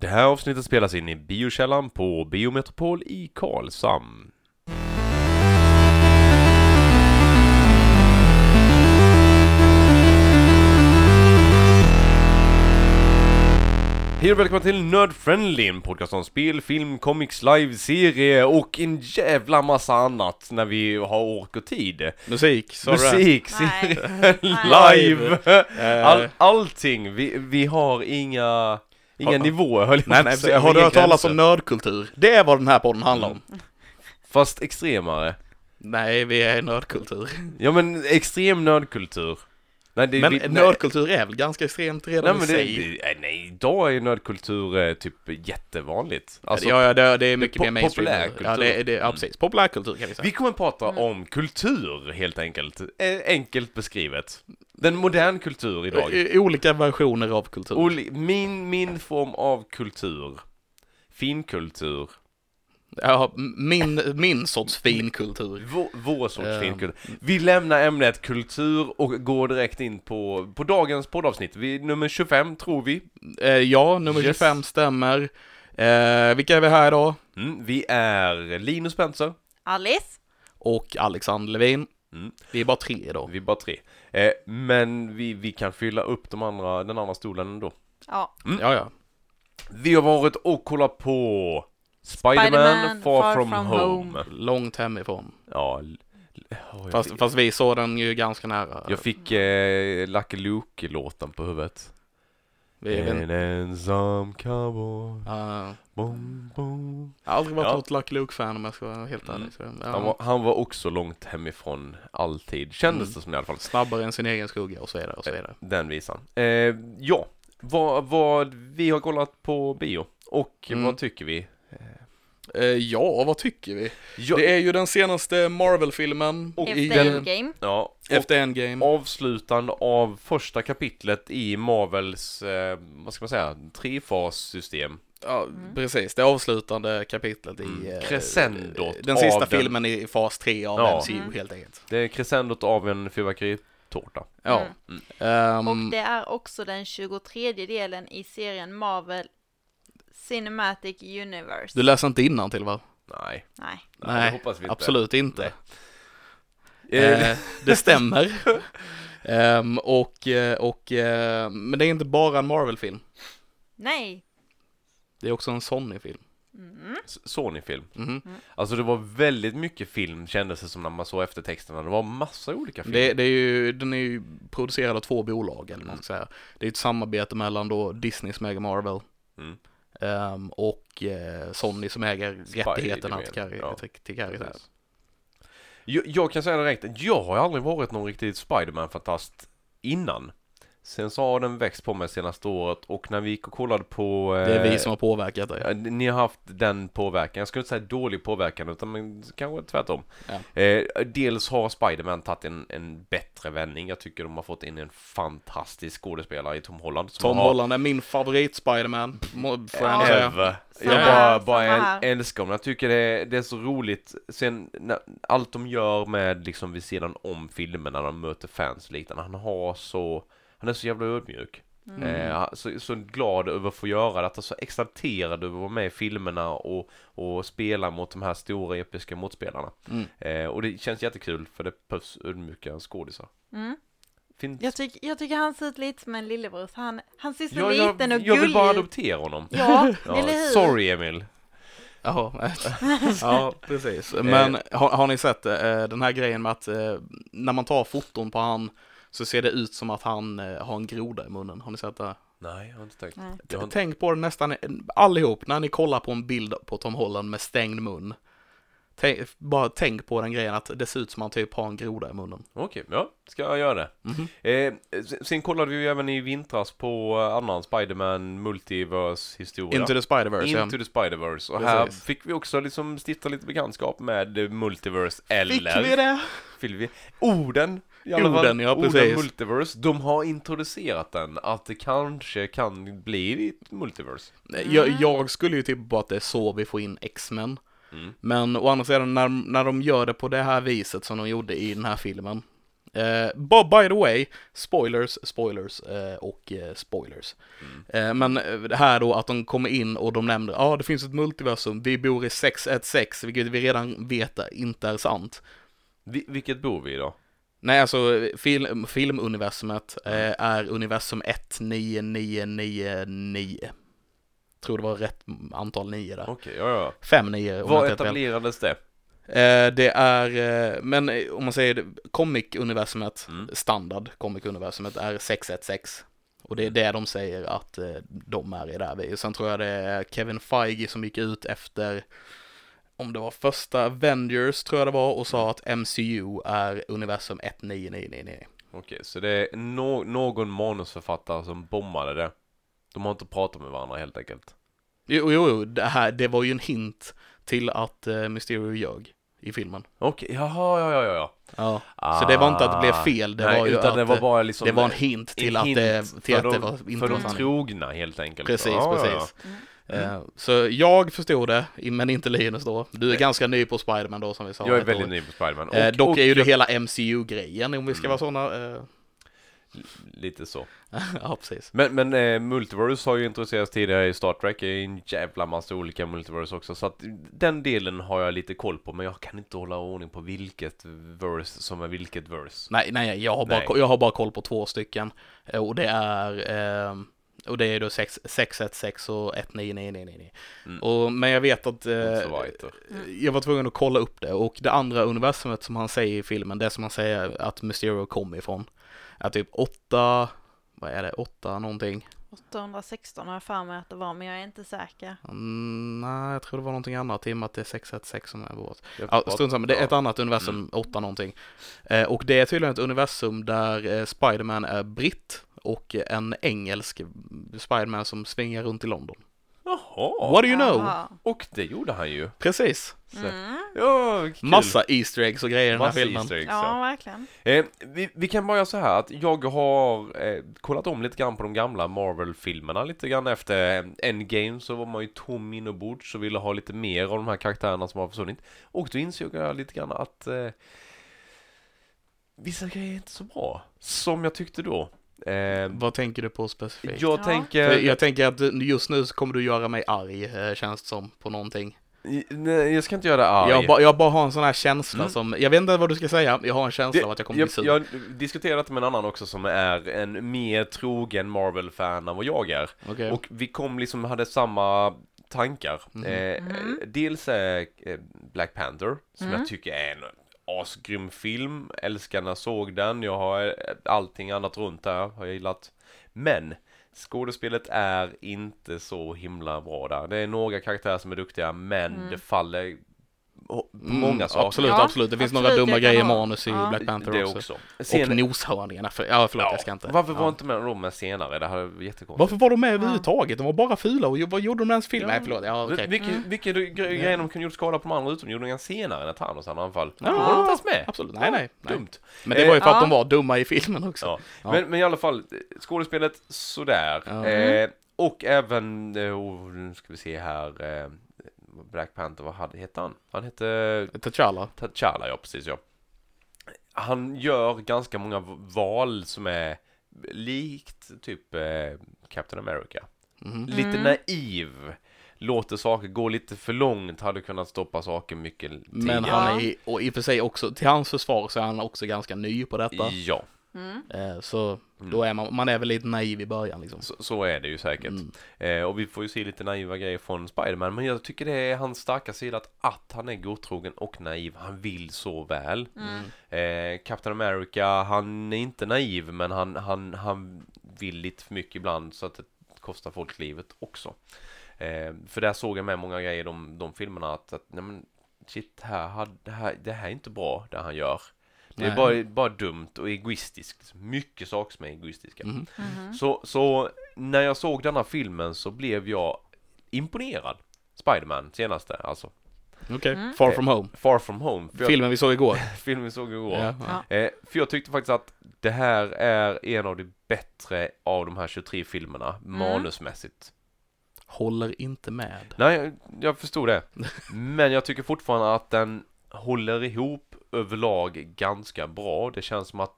Det här avsnittet spelas in i biokällan på Biometropol i Karlshamn. Hej och välkomna till Nerd Friendly, en podcast om spel, film, comics, live-serie och en jävla massa annat när vi har ork och tid. Musik, sa det? Musik, Nej. live, Eh, All, allting. Vi, vi har inga, inga Har- nivåer höll jag nej, nej, säga, har du hört talas om nördkultur? Det är vad den här podden handlar om. Fast extremare. Nej, vi är nördkultur. Ja men extrem nördkultur. Nej, det, Men vi, nej, nördkultur är väl ganska extremt nej, redan men i sig? det, nej, nej, idag är nördkultur eh, typ jättevanligt. Alltså, ja, ja, det, det är mycket mer mainstream. populärkultur. Ja, det, det, ja, Mm. precis. Populärkultur kan vi säga. Vi kommer att prata Mm. om kultur helt enkelt. Eh, enkelt beskrivet. Den modern kultur idag. I- Olika versioner av kultur. Oli- min, min form av kultur. Finkultur. Ja, min, min sorts finkultur. Vår, vår sorts Ehm. finkultur. Vi lämnar ämnet kultur och går direkt in på, på dagens poddavsnitt. Vi, nummer 25 tror vi. Eh, ja, nummer Yes. 25 stämmer. Eh, vilka är vi här idag? Mm, vi är Linus Spencer. Alice? Och Alexander Levin. Mm. Vi är bara tre idag. Vi är bara tre. Eh, men vi, vi kan fylla upp de andra, den andra stolen ändå. Ja. Mm. Ja, ja. Vi har varit och kollat på Spider-Man Spider-Man Far, From, Home. Långt hemifrån. Ja, oh, Fast, fick, fast vi såg den ju ganska nära. jag fick eh, Lucky Luke-låten på huvudet. Vi är En ensam cowboy. Ja. Bom, bom. Jag har aldrig varit Ja. något Lucky Luke-fan om jag ska vara helt Mm. ärlig. Så, ja. Han, var, han var också långt hemifrån, alltid. Kändes Mm. det som i alla fall. Snabbare än sin egen skugga och så vidare och så vidare. Den visan. Eh, ja, vad, vad vi har kollat på bio. Och Mm. vad tycker vi? Eh, ja, vad tycker vi? Ja, Det är ju den senaste Marvel-filmen Och i, Efter Endgame? ja, och efter Endgame. avslutande av första kapitlet i Marvels, eh, vad ska man säga, trefassystem. Ja, Mm. precis. Det avslutande kapitlet i Mm. eh, Crescendot den sista den- filmen i fas 3 av Ja. MCU Mm. helt enkelt. Det är crescendot av en fyrverkeritårta. Ja. Mm. Ehm, Och det är också den 23 delen i serien Marvel Cinematic Universe. Du läser inte till va? Nej, Nej. nej, det hoppas vi inte. Absolut inte. Eh, Eh, det stämmer. Ehm, och, eh, och, eh, men det är inte bara en Marvel-film. Nej. Det är också en Sony-film. Mm. Sony-film. Mhm. Alltså det var väldigt mycket film kändes det som när man såg eftertexterna. Det var massa olika filmer. Det, det är ju, den är ju producerad av två bolag, eller man ska säga. Det är ett samarbete mellan då Disney som äger Marvel Ehm, och eh, Sony som äger rättigheterna till, Carrie, ja. till, till. Precis. Jag, jag kan säga direkt, jag har aldrig varit någon riktigt Spiderman-fantast innan. Sen så har den växt på mig senaste året och när vi gick och kollade på... Det är eh, vi som har påverkat det. Ja, ni har haft den påverkan, jag skulle inte säga dålig påverkan utan men kanske tvärtom. Ja. Eh, dels har Spiderman tagit en, en bättre vändning. Jag tycker de har fått in en fantastisk skådespelare i Tom Holland. som Tom har, Holland är min favorit Spiderman, får jag. Ever. Bara, bara älskar honom. Jag tycker det är, det är så roligt. Sen när, allt de gör med liksom vid sidan om filmerna när de möter fans och liknande. Han har så, han är så jävla ödmjuk. Mm. Eh, så, så glad över att få göra detta, så exalterad över att vara med i filmerna och, och spela mot de här stora episka motspelarna. Mm. Eh, och det känns jättekul för det behövs ödmjuka skådisar. Mm. Finns... Jag, tyck, jag tycker han ser ut lite som en lillebror. Han, han ser så Ja, jag, liten och jag vill gullig bara adoptera honom. Ja, Ja, eller hur? sorry Emil. Ja precis. Men har, har ni sett eh, den här grejen med att eh, när man tar foton på han så ser det ut som att han eh, har en groda i munnen. Har ni sett det? Nej, jag har inte tänkt. Nej. Jag har inte... Tänk på det nästan allihop när ni kollar på en bild på Tom Holland med stängd mun. Tänk, bara tänk på den grejen att det ser ut som att han typ har en groda i munnen. Okej, ja, ska jag göra det. Mhm. Eh, sen- kollade vi ju även i vintras på eh, annan Spiderman Multiverse historia. Into the Spider-Verse, ja. Into the Spider-Verse. Och här Precis. fick vi också liksom stifta lite bekantskap med eh, Multiverse eller... Fick vi det? Fick vi? Orden! I alla fall. Orden, ja, Orden precis. Multiverse. De har introducerat den, att det kanske kan bli ett Multiverse. Jag, jag skulle ju tippa på att det är så vi får in X-Men. Mm. Men å andra sidan, när, när de gör det på det här viset som de gjorde i den här filmen, Eh, but by the way, spoilers, spoilers eh, och eh, spoilers. Mm. Eh, men eh, det här då att de kommer in och de nämner, ja ah, det finns ett multiversum, vi bor i 616, vilket vi redan vet inte är sant. Vi, vilket bor vi i då? Nej, alltså film, filmuniversumet eh, är universum 19999. Tror det var rätt antal nio där. Okej, ja ja. Fem nio Var etablerades det? Eh, det är, eh, men eh, om man säger comic-universumet, Mm. standard comic-universumet är 616. Och det är det de säger att eh, de är i där vi. Sen tror jag det är Kevin Feige som gick ut efter, om det var första Avengers tror jag det var, och sa att MCU är universum 19999. Okej, så det är no någon manusförfattare som bommade det. De har inte pratat med varandra helt enkelt. Jo, jo, jo, det här, det var ju en hint till att eh, Mysterio ljög i filmen. Okej, jaha, ja, ja, ja, ja. Ja. Så det var inte att det blev fel, det Ah. Nej, var ju att det var bara liksom det var en hint till en att hint det, till att det de- var inte För de trogna helt enkelt. Precis, Ja, ja, precis. ja. Eh, Så jag förstod det, men inte Linus då. Du är ganska ny på Spiderman då som vi sa. Jag är väldigt år. ny på Spiderman. Eh, dock och är ju det jag- hela MCU-grejen om vi ska Mm. vara sådana. Eh, Lite så. ja, precis. Men, men eh, Multiverse har ju introducerats tidigare i Star Trek. Det är en jävla massa olika Multiverse också. Så att den delen har jag lite koll på. Men jag kan inte hålla ordning på vilket verse som är vilket verse. Nej, nej, jag har bara, Nej. ko- jag har bara koll på två stycken. Eh, Och det är eh, och det är då 6- 616 och 19999. Mm. Och, men jag vet att eh, jag var tvungen att kolla upp det och det andra universumet som han säger i filmen, det som han säger att Mysterio kom ifrån, är typ 8, vad är det, 8 någonting? 816 har jag för mig att det var, men jag är inte säker. Mm, nej, jag tror det var någonting annat i och med att det är 616 som är vårt. Jag Ja, strunt samma, det är ett annat universum, 8 någonting. Eh, och det är tydligen ett universum där eh, Spiderman är britt och en engelsk Spiderman som svingar runt i London. Jaha. What do you know? Aha. Och det gjorde han ju. Precis. Så, Mm. Ja, kul. Massa Easter eggs och grejer i den här Massa filmen. Easter eggs, Ja, ja. verkligen. Eh, vi, vi kan börja så här att jag har eh, kollat om lite grann på de gamla Marvel-filmerna lite grann efter eh, Endgame så var man ju tom inombords och ville ha lite mer av de här karaktärerna som har försvunnit. Och då insåg jag lite grann att eh, vissa grejer är inte så bra som jag tyckte då. Eh, Vad tänker du på specifikt? jag Ja. tänker... För jag tänker att just nu så kommer du göra mig arg, eh, känns det som, på någonting. Nej, jag ska inte göra det arg. Jag, ba, jag bara har en sån här känsla Mm. som, jag vet inte vad du ska säga, jag har en känsla av att jag kommer bli sur. jag, jag diskuterat med en annan också som är en mer trogen Marvel-fan än vad jag är. Okej. Och vi kom liksom, hade samma tankar. Mhm. Eh, Mhm. Dels är eh, Black Panther, som Mm. jag tycker är en asgrym film. Älskar när jag såg den. Jag har eh, allting annat runt där, har jag gillat. Men skådespelet är inte så himla bra där. Det är några karaktärer som är duktiga, men Mm. det faller på Mm, många saker. Absolut, Ja, absolut. Det finns absolut, några dumma grejer i manus i ja. Black Panther det också. också. Och noshörningarna, för, ja förlåt jag ska inte. varför var ja. inte med de med senare? Det hade varit jättekonstigt. Varför var de med överhuvudtaget? De var bara fula och vad gjorde de ens film? Ja. Nej förlåt, ja okej. Vilka, Mm. vilka gre- grejer de kunde gjort skada på de andra utomjordingarna senare när Thanos hade anfall? Ja. Ja, var de inte ens med? Absolut, nej nej. nej. Dumt. Men det var ju för att Ja. de var dumma i filmen också. Ja. Ja. Men, men i alla fall, skådespelet sådär. Ja. Eh, och även, eh, oh, nu ska vi se här, eh, Black Panther, vad hade, hette han? Han hette T'Challa. T'Challa, ja precis ja. Han gör ganska många val som är likt typ eh, Captain America. Mhm. Lite Mm. naiv. Låter saker gå lite för långt, hade kunnat stoppa saker mycket tidigare. Men han är, och i och för sig också, till hans försvar så är han också ganska ny på detta. Ja, Mm. Eh, Så Mm. då är man, man är väl lite naiv i början liksom. så, så är det ju säkert. Mm. Eh, och vi får ju se lite naiva grejer från Spiderman. Men jag tycker det är hans starka sida att, att han är godtrogen och naiv. Han vill så väl. Mm. Eh, Captain America, han är inte naiv men han, han, han vill lite för mycket ibland så att det kostar folk livet också. Eh, för där såg jag med många grejer i de, de filmerna att, att nej men, shit, här, här, det här är inte bra det han gör. Det är bara, bara dumt och egoistiskt. Mycket saker som är egoistiska. Mhm. Mhm. Så, så när jag såg denna filmen så blev jag imponerad. Spiderman senaste, alltså Okej, Mm. Far From Home. Far From Home. Jag, Filmen vi såg igår. filmen vi såg igår. Ja. Ja. Eh, för jag tyckte faktiskt att det här är en av de bättre av de här 23 filmerna manusmässigt. Håller inte med. Nej, jag, jag förstod det. Men jag tycker fortfarande att den håller ihop överlag ganska bra. Det känns som att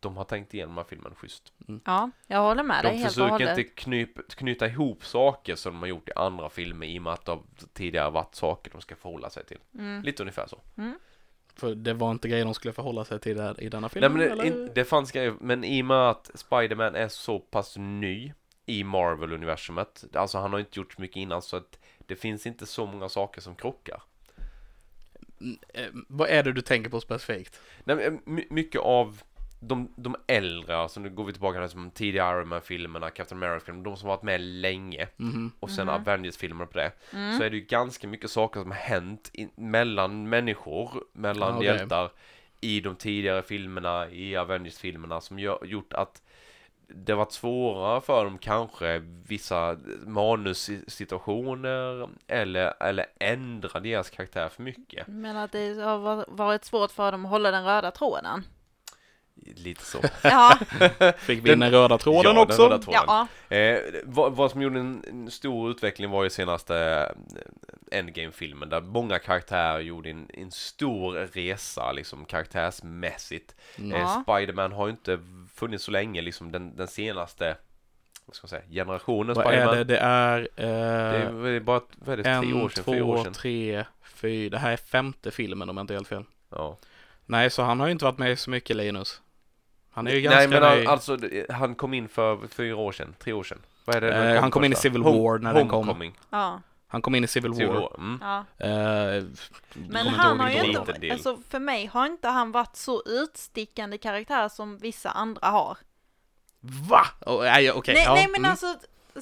de har tänkt igenom den här filmen schysst. Ja, jag håller med dig De helt och försöker hållet. inte knyp, knyta ihop saker som de har gjort i andra filmer i och med att det tidigare varit saker de ska förhålla sig till. Mm. Lite ungefär så. För det var inte grejer de skulle förhålla sig till där, i denna Nej filmen, men det, eller? in, det fanns grejer, men i och med att Spider-Man är så pass ny i Marvel-universumet, alltså han har inte gjort så mycket innan så att det finns inte så många saker som krockar. Mm, eh, vad är det du tänker på specifikt? Nej, my- mycket av de, de äldre, alltså nu går vi tillbaka till som tidiga Iron Man-filmerna, Captain America-filmerna, de som varit med länge Mhm. och sen Mhm. Avengers-filmer på det. Mm. Så är det ju ganska mycket saker som har hänt i, mellan människor, mellan Ah, okej. hjältar i de tidigare filmerna, i Avengers-filmerna som gör, gjort att det varit svårare för dem kanske vissa manussituationer eller, eller ändra deras karaktär för mycket. Men att det har va- varit svårt för dem att hålla den röda tråden. Lite så. Ja, Fick vi in den röda tråden Ja, den också? röda tråden. ja. Eh, vad, vad som gjorde en, stor utveckling var ju senaste eh, Endgame-filmen där många karaktärer gjorde en, en stor resa liksom karaktärsmässigt. Mm. Eh, Ja. Spiderman har ju inte funnits så länge liksom den, den senaste vad ska man säga, generationen Vad är det? Det är... Det Eh, är väl bara vad är det, tre en, år sedan, fyra år två, sedan. tre, fyra. Det här är femte filmen om jag inte är helt fel. Ja. Nej, så han har ju inte varit med så mycket Linus. Han är ju Nej ganska men ny. al- alltså det- han kom in för fyra år sedan, tre år sedan. Vad är det? Eh, han kom in i första? Civil Home- War när den kom. Homecoming. ja. Han kom in i Civil Civil War. War. Mm. ja. Eh, Men han har ju inte, alltså för mig har inte han varit så utstickande karaktär som vissa andra har. Va? Oh, nej, okej. nej, ja, nej men mm, alltså,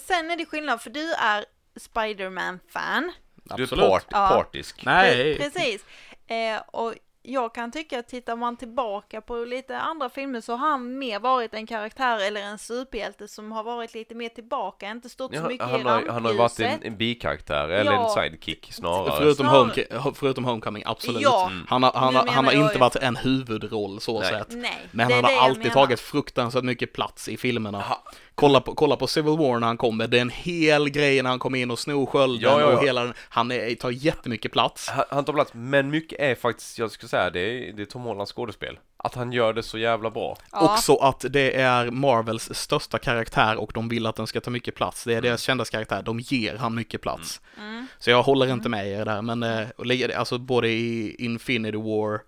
sen är det skillnad för du är Spiderman-fan. Du är part, Ja. partisk. Nej. Pre- Precis. Eh, och jag kan tycka att tittar man tillbaka på lite andra filmer så har han mer varit en karaktär eller en superhjälte som har varit lite mer tillbaka, inte stått så Ja, mycket i han, har, han har ju varit en, rampljuset. en bikaraktär, eller Ja. en sidekick snarare. Förutom, Snarare- home, förutom Homecoming, absolut. Ja, Mm. Han har, han, har, han har inte ju- varit en huvudroll så Nej. sett. nej. Men han har alltid tagit fruktansvärt mycket plats i filmerna. Ha- Kolla på, kolla på Civil War när han kommer, det är en hel grej när han kommer in och snor skölden Ja, ja, ja. och hela den, han är, tar jättemycket plats. Han, han tar plats, men mycket är faktiskt, jag skulle säga, det är, det är Tom Hollands skådespel. Att han gör det så jävla bra. Ja. Också att det är Marvels största karaktär och de vill att den ska ta mycket plats. Det är deras kändaste karaktär, de ger han mycket plats. Mm. Så jag håller inte med er där, men eh, alltså både i Infinity War,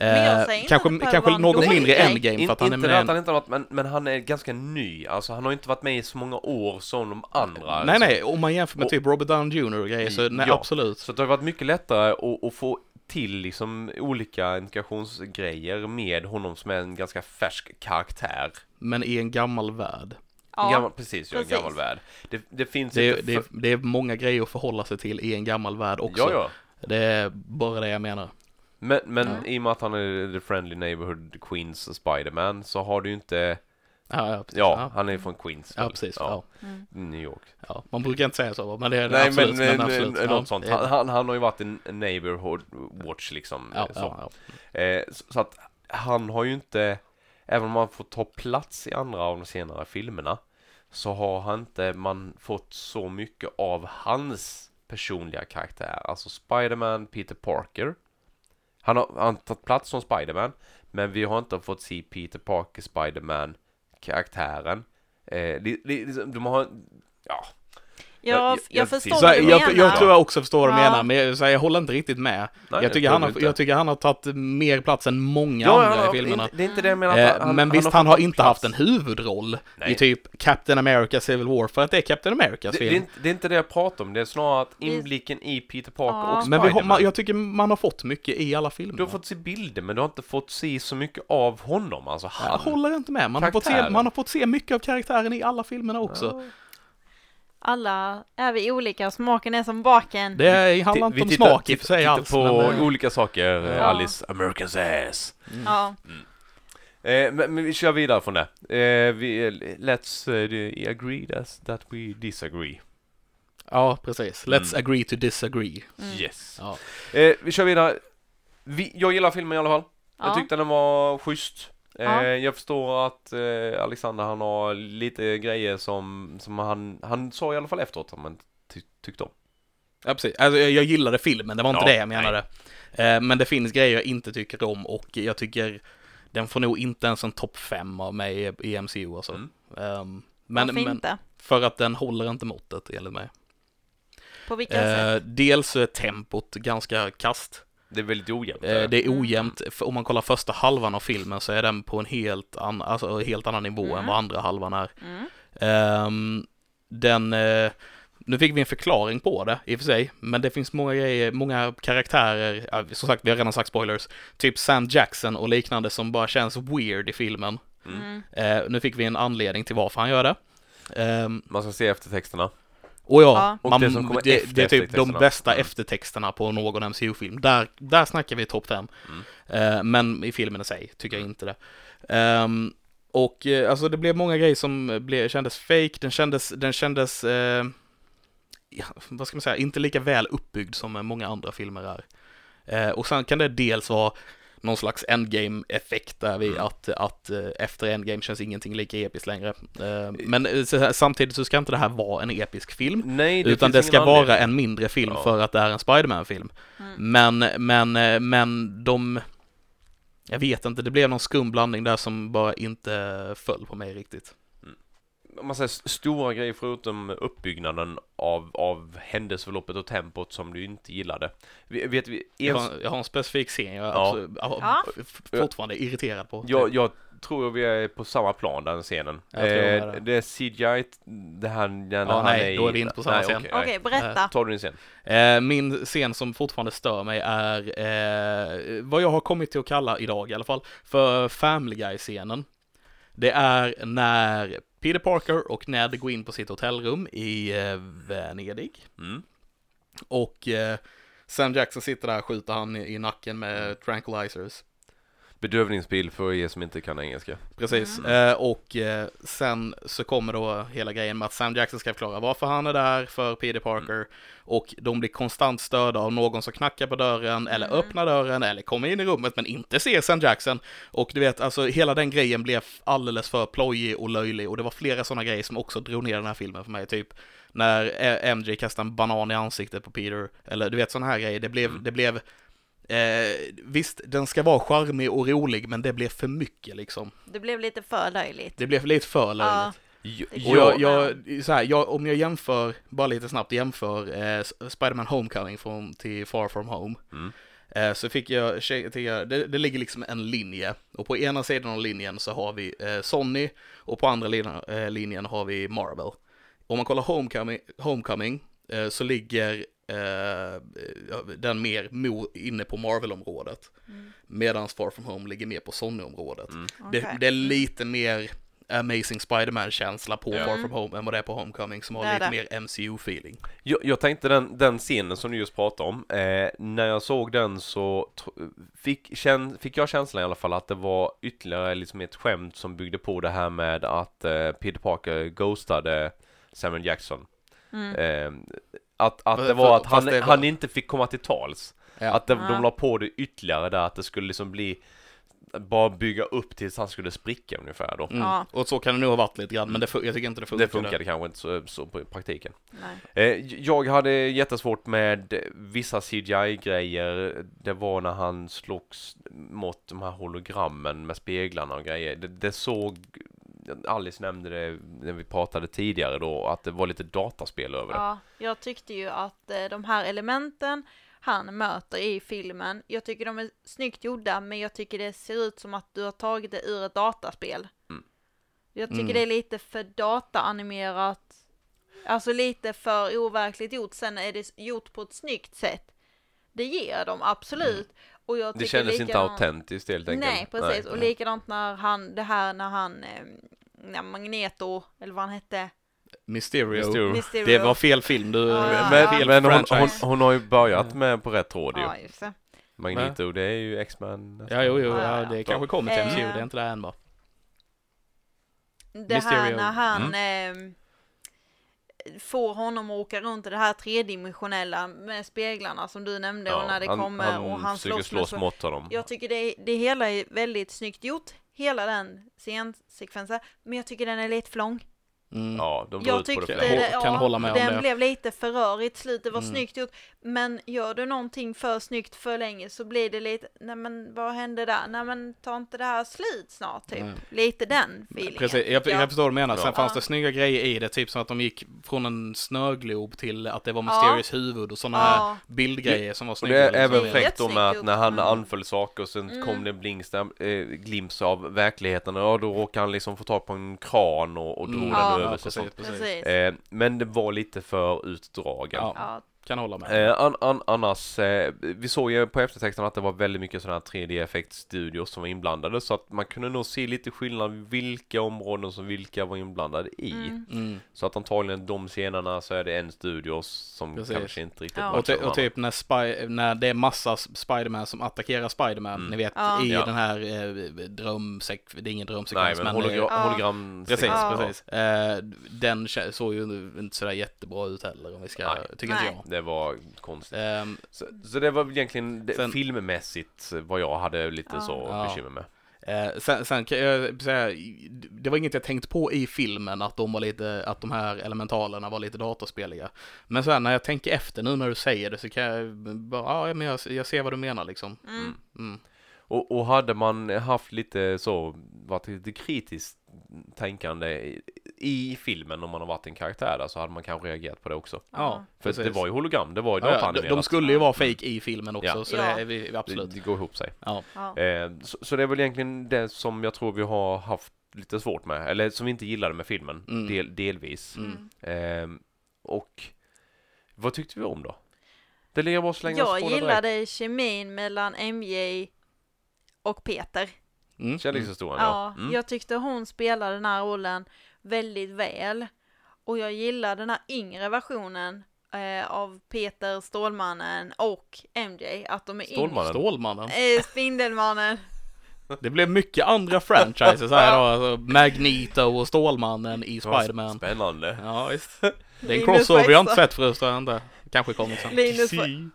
eh, inte kanske, att kanske något mindre grej. endgame In, för att han är inte med att en... han inte har varit, men, men han är ganska ny. Alltså han har inte varit med i så många år som de andra. Nej, alltså. nej, om man jämför med Och- typ Robert Downey Jr och grejer så nej, Ja. absolut. Så det har varit mycket lättare att, att få till liksom olika integrationsgrejer med honom som är en ganska färsk karaktär. Men i en gammal värld. Ja. En gammal, precis, ja, en precis. gammal värld. Det, det finns Det, inte... är- det, är- det är många grejer att förhålla sig till i en gammal värld också. ja, ja. Det är bara det jag menar. Men, men Ja. i och med att han är the friendly neighborhood Queens Spiderman så har du ju inte... Ja, ja. Ja, han är från Queens. ja precis. Ja. Mm. New York. Ja. Man brukar inte säga så, men det är det Nej, absolut. men, men, absolut. men Ja, något sånt. Han, han, han har ju varit en neighborhood watch liksom. Ja, så. Eh, så, så att han har ju inte, även om han får ta plats i andra av de senare filmerna, så har han inte man fått så mycket av hans personliga karaktär. Alltså Spiderman, Peter Parker. Han har, han har tagit plats som Spiderman, men vi har inte fått se Peter Parker, Spiderman karaktären. Eh, det, det, liksom, de har, ja, jag, jag- jag, jag- förstår vad du jag, menar. jag tror jag också förstår vad du menar, men jag, så jag håller inte riktigt med. nej, jag, tycker han har, inte. jag tycker han har tagit mer plats än många Ja, andra han i filmerna. Det är inte det jag menar. Eh, men visst, han har inte plats. haft en huvudroll Nej. i typ Captain America Civil War för att det är Captain Americas Det, det, är film. inte, det är inte det jag pratar om, det är snarare att inblicken i Peter Parker Ja. och Men vi har, Spiderman. man, jag tycker man har fått mycket i alla filmer. Du har fått se bilder men du har inte fått se så mycket av honom, alltså Jag han. håller inte med. Man har, fått se, man har fått se mycket av karaktären i alla filmerna också. Ja. Alla är vi olika, smaken är som baken. Det handlar inte om tittar- smak i och för sig tittar alls. på men, eh, olika saker, eh, Ja. Alice, American's ass. Ja, Eh, men, men vi kör vidare från det. Eh, vi, let's eh, agree that, that we disagree. ja, precis. Let's Mm. agree to disagree. Mm. Yes. Ja. Eh, vi kör vidare. Vi, jag gillar filmen i alla fall. Jag ja. tyckte den var schysst. Eh, Ja. Jag förstår att eh, Alexander han har lite grejer som, som han, han sa i alla fall efteråt att man ty tyckte om. Ja, precis. Alltså, jag, jag gillade filmen, det var inte Ja, det jag menade. Eh, men det finns grejer jag inte tycker om och jag tycker den får nog inte ens en topp 5 av mig i, MCU alltså. Mm. Ehm, men, Varför men inte? för att den håller inte måttet enligt mig. På vilka sätt? Eh, dels så är tempot ganska kast. Det är väldigt ojämnt. Eh, det är Mm. ojämnt. För om man kollar första halvan av filmen så är den på en helt, an, alltså, helt annan nivå Mm. än vad andra halvan är. Mm. Ehm, den, eh, nu fick vi en förklaring på det i och för sig, men det finns många grejer, många karaktärer, som sagt vi har redan sagt spoilers, typ Sam Jackson och liknande som bara känns weird i filmen. Mm. Mm. Eh, nu fick vi en anledning till varför han gör det. Ehm, Man ska se eftertexterna. Och ja, Ja. Och man, det som kommer det, det är typ de bästa Mm. eftertexterna på någon MCU-film. Där, där snackar vi topp 5. Mm. Eh, men i filmen i sig tycker jag inte det. Ehm, och eh, alltså det blev många grejer som blev, kändes fake, den kändes, den kändes, eh, ja, vad ska man säga, inte lika väl uppbyggd som många andra filmer är. Och sen kan det dels vara någon slags endgame-effekt där vi Mm. att, att eh, efter endgame känns ingenting lika episkt längre. Eh, men eh, samtidigt så ska inte det här vara en episk film. Nej, det Utan det ska vara anledning. en mindre film Ja. för att det är en Spiderman-film. Mm. Men, men, men de... Jag vet inte, det blev någon skum blandning där som bara inte föll på mig riktigt. Om man säger st- stora grejer förutom uppbyggnaden av, av händelseförloppet och tempot som du inte gillade. Vet vi, Jag har, jag har en specifik scen jag är Ja. absolut, jag har Ja. fortfarande irriterad på. jag, jag tror vi är på samma plan den scenen. Är Eh, det. det är CGI, det här när Ja, han nej, är då är vi inte på samma nej, scen. okej, Okej, nej. berätta. Tar du din scen? Eh, min scen som fortfarande stör mig är eh, vad jag har kommit till att kalla idag i alla fall för Family Guy-scenen. Det är när Peter Parker och Ned går in på sitt hotellrum i eh, Venedig. Mm. Och eh, Sam Jackson sitter där och skjuter han i, i nacken med tranquilizers. Bedövningspil för er som inte kan engelska. Precis. Mm. Eh, och eh, sen så kommer då hela grejen med att Sam Jackson ska förklara varför han är där för Peter Parker. Och de blir konstant störda av någon som knackar på dörren eller Mm. öppnar dörren eller kommer in i rummet men inte ser Sam Jackson. Och du vet, alltså hela den grejen blev alldeles för plojig och löjlig och det var flera sådana grejer som också drog ner den här filmen för mig. Typ när eh, MJ kastar en banan i ansiktet på Peter. Eller du vet sådana här grejer. Det blev, Mm. det blev Eh, visst, den ska vara charmig och rolig, men det blev för mycket liksom. Det blev lite för löjligt. Det blev lite för löjligt. Ja, Och Ja. jag, jag, så här, jag, om jag jämför, bara lite snabbt jämför eh, Spider-Man Homecoming från, till Far From Home. Mm. Eh, så fick jag, det, det ligger liksom en linje. Och på ena sidan av linjen så har vi eh, Sony och på andra linjen, eh, linjen har vi Marvel. Om man kollar Homecoming, Homecoming eh, så ligger den mer inne på Marvel-området. Mm. Medan Far From Home ligger mer på Sony-området. Mm. Det, okej. det är lite mer Amazing Spider-Man-känsla på Ja. Far From Home än vad det är på Homecoming som har Det lite det. mer MCU-feeling. Jag, jag tänkte den, den scenen som du just pratade om, eh, när jag såg den så fick, känn, fick jag känslan i alla fall att det var ytterligare liksom ett skämt som byggde på det här med att eh, Peter Parker ghostade Samuel Jackson. Mm. Eh, att, att det var att han, det var- han inte fick komma till tals. Ja. Att det, Ja. de la på det ytterligare där, att det skulle liksom bli bara bygga upp tills han skulle spricka ungefär då. Mm. Ja. Och så kan det nog ha varit lite grann, men det, jag tycker inte det funkar. Det funkade kanske inte så, så på praktiken. Nej. Eh, jag hade jättesvårt med vissa CGI-grejer. Det var när han slogs mot de här hologrammen med speglarna och grejer. Det, det såg, Alice nämnde det när vi pratade tidigare då, att det var lite dataspel över det. Ja, jag tyckte ju att eh, de här elementen han möter i filmen, jag tycker de är snyggt gjorda, men jag tycker det ser ut som att du har tagit det ur ett dataspel. Mm. Jag tycker Mm. det är lite för dataanimerat, alltså lite för overkligt gjort. Sen är det gjort på ett snyggt sätt. Det ger de absolut. Och jag Mm. Det kändes inte likadant- autentiskt helt enkelt. Nej, precis. och nej. likadant när han, det här när han, eh, när Magneto, eller vad han hette, Mysterio. Mysterio. Mysterio. Det var fel film, du. Ja. Men, fel men hon, hon, hon har ju börjat med på rätt tråd ju. Ja, just det. Magneto, det är ju X-Men. nästan. Ja, jo, jo, Ja, ja, ja, det ja. kanske kommer till Eh. MCU, det är inte det än bara. Det här Mysterio. när han eh, får honom att åka runt i det här tredimensionella med speglarna som du nämnde och när det han, kommer han och han slåss med slåss så. mot honom. Jag tycker det, det hela är väldigt snyggt gjort, hela den scensekvensen, men jag tycker den är lite för lång. Mm. Ja, de Jag det tyckte länge. det, Jag kan ja, hålla med om den det. blev lite för rörigt slut, det var Mm. snyggt gjort. Men gör du någonting för snyggt för länge så blir det lite, nej men vad hände där? Nej men ta inte det här slut snart typ. Mm. Lite den feelingen. Precis, jag, jag förstår vad du menar. Sen Ja. fanns det Ja. snygga grejer i det, typ som att de gick från en snöglob till att det var Mysterious huvud och sådana här Ja, bildgrejer som var Och snygga. det är liksom. även Det fräckt då med att när han gjort. anföll saker och sen Mm. kom det en blinks där, eh, glimt av verkligheten och då råkade han liksom få tag på en kran och, och drog Mm. den Ja. Över Ja, precis. precis. Eh, men det var lite för utdragen. Ja. Kan hålla med. Eh, an, an, annars, eh, vi såg ju på eftertexten att det var väldigt mycket sådana här 3D-effektstudios som var inblandade så att man kunde nog se lite skillnad vilka områden som vilka var inblandade i. Mm. Mm. Så att antagligen de scenerna så är det en studio som Precis. kanske inte riktigt Ja. matchar Och, ty- och typ när, Spy- när det är massa Spiderman som attackerar Spiderman, Mm. ni vet Ja. i Ja. den här eh, drömsek... Det är ingen drömsekvens men men... hologra eh, Ja. hologram Precis, Ja. precis. Eh, den såg ju inte sådär jättebra ut heller om vi ska, Nej. tycker inte jag. Det var konstigt. Ehm, Så, så det var egentligen det, Sen- filmmässigt vad jag hade lite Ja. så Ja. bekymmer med. Eh, sen, sen kan jag säga, det var inget jag tänkt på i filmen att de var lite, att de här elementalerna var lite datorspeliga. Men sen när jag tänker efter nu när du säger det så kan jag bara, ja men jag, jag ser vad du menar liksom. mm. Mm. Och, och hade man haft lite så, varit lite kritiskt tänkande i, filmen om man har varit en karaktär där så hade man kanske reagerat på det också. Ja, För precis. det var ju hologram, det var ju Ja, ja, de, de skulle ju vara fake i filmen också Ja. så Ja. det är vi, absolut. Det, det går ihop sig. Ja. Ja. Eh, så, så det är väl egentligen det som jag tror vi har haft lite svårt med, eller som vi inte gillade med filmen, Mm. del, delvis. Mm. Mm. Eh, och vad tyckte vi om då? Det ligger bara slänga Jag det direkt. gillade kemin mellan MJ och Peter. Mm. Kärlekshistorien, Ja, ja. Mm. jag tyckte hon spelade den här rollen väldigt väl. Och jag gillar den här yngre versionen eh, av Peter, Stålmannen och MJ. Att de är yngre. Stålmannen. Stålmannen. Eh, Spindelmannen. Det blev mycket andra franchises här då, alltså Magneto och Stålmannen i Spiderman. Spännande. Ja, visst. Det är en crossover jag inte sett förut, tror jag inte. Kanske kommer sen.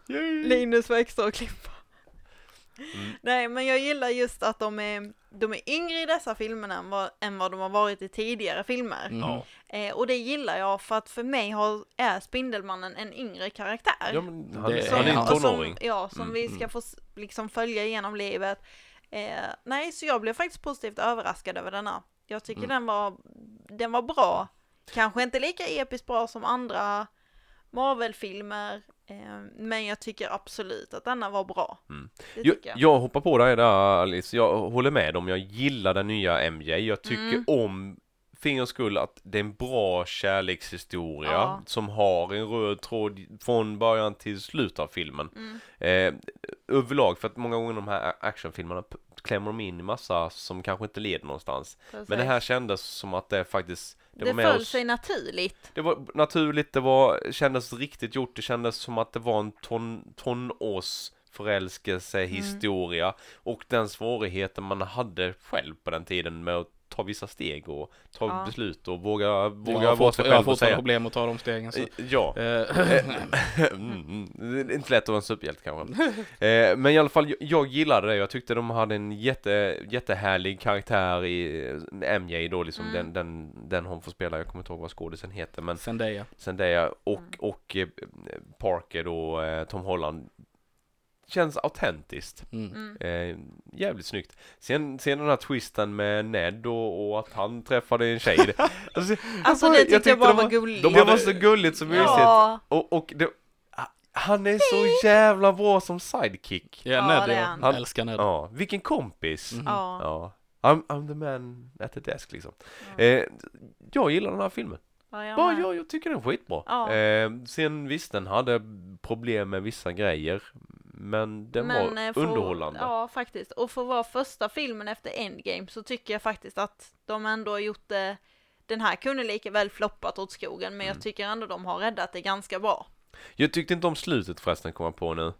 Linus var extra att klippa. Mm. Nej, men jag gillar just att de är, de är yngre i dessa filmerna än vad, än vad de har varit i tidigare filmer. Mm. Eh, och det gillar jag för att för mig har, är Spindelmannen en yngre karaktär. ja, men han, Det- han är en och som, tonåring. ja, som Mm, vi mm. ska få liksom följa genom livet. Eh, nej, så jag blev faktiskt positivt överraskad över denna. Jag tycker Mm. den var, den var bra. Kanske inte lika episkt bra som andra Marvel-filmer, eh, men jag tycker absolut att denna var bra. Mm. Jag, jag. jag hoppar på dig där Alice, jag håller med om, jag gillar den nya MJ, jag tycker Mm. om gångs skull att det är en bra kärlekshistoria Ja. som har en röd tråd från början till slut av filmen. Mm. Eh, överlag, för att många gånger de här actionfilmerna klämmer de in i massa som kanske inte leder någonstans. Men det Precis. här kändes som att det faktiskt det, det föll sig naturligt. Det var naturligt, det var, kändes riktigt gjort, det kändes som att det var en ton, tonårsförälskelse historia och den svårigheten man hade själv på den tiden med att ta vissa steg och ta Ja. beslut och våga, Jag våga har, vara fått, sig jag har själv och fortfarande säga problem att ta de stegen. Så. Ja, Eh, mm, mm. det är inte lätt att vara en superhjälte kanske eh, Men i alla fall, jag, jag gillade det, jag tyckte de hade en jätte, jättehärlig karaktär i eh, MJ då liksom, Mm. den, den, den hon får spela, jag kommer inte ihåg vad skådisen heter men Zendaya. Zendaya och, Mm. och eh, Parker då, eh, Tom Holland Känns autentiskt Mm. Mm. eh, Jävligt snyggt Sen, sen den här twisten med Ned och, och att han träffade en tjej det- alltså, Alltså det tyckte jag, tyckte bara de var var- gulligt. de var så gulligt så mysigt Ja, och, och det, han är så jävla bra som sidekick Ja, Ned ja. han. Han älskar Ned. Ja, vilken kompis Mhm. ja. Ja I'm, I'm the man at the desk liksom Ja. eh, Jag gillar den här filmen Ja, jag Bara jag, jag tycker den är skitbra. Ja. Eh, sen visst, den hade problem med vissa grejer. Men den Men, var eh, för- underhållande. Ja, faktiskt. Och för att vara första filmen efter Endgame så tycker jag faktiskt att de ändå har gjort det. Den här kunde lika väl floppat åt skogen, men Mm. jag tycker ändå de har räddat det ganska bra. Jag tyckte inte om slutet förresten, kommer jag på nu. Eh,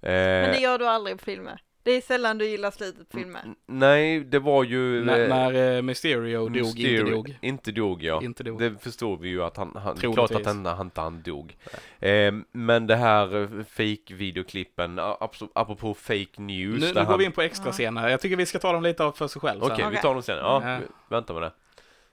Men det gör du aldrig på filmer. Det är sällan du gillar slutet på filmer. n- Nej, det var ju... När, eh, när eh, Mysterio dog, Mysterio- inte dog. Inte dog, ja. Inte dog. Det förstod vi ju att han, han klart att han, han han dog. Eh, men det här eh, fake videoklippen, a- abso- apropå fake news. Nu, nu går vi in på extra scener. Jag tycker vi ska ta dem lite för sig själv Okej, sen. vi tar dem sen. Ja, vi- vänta med det.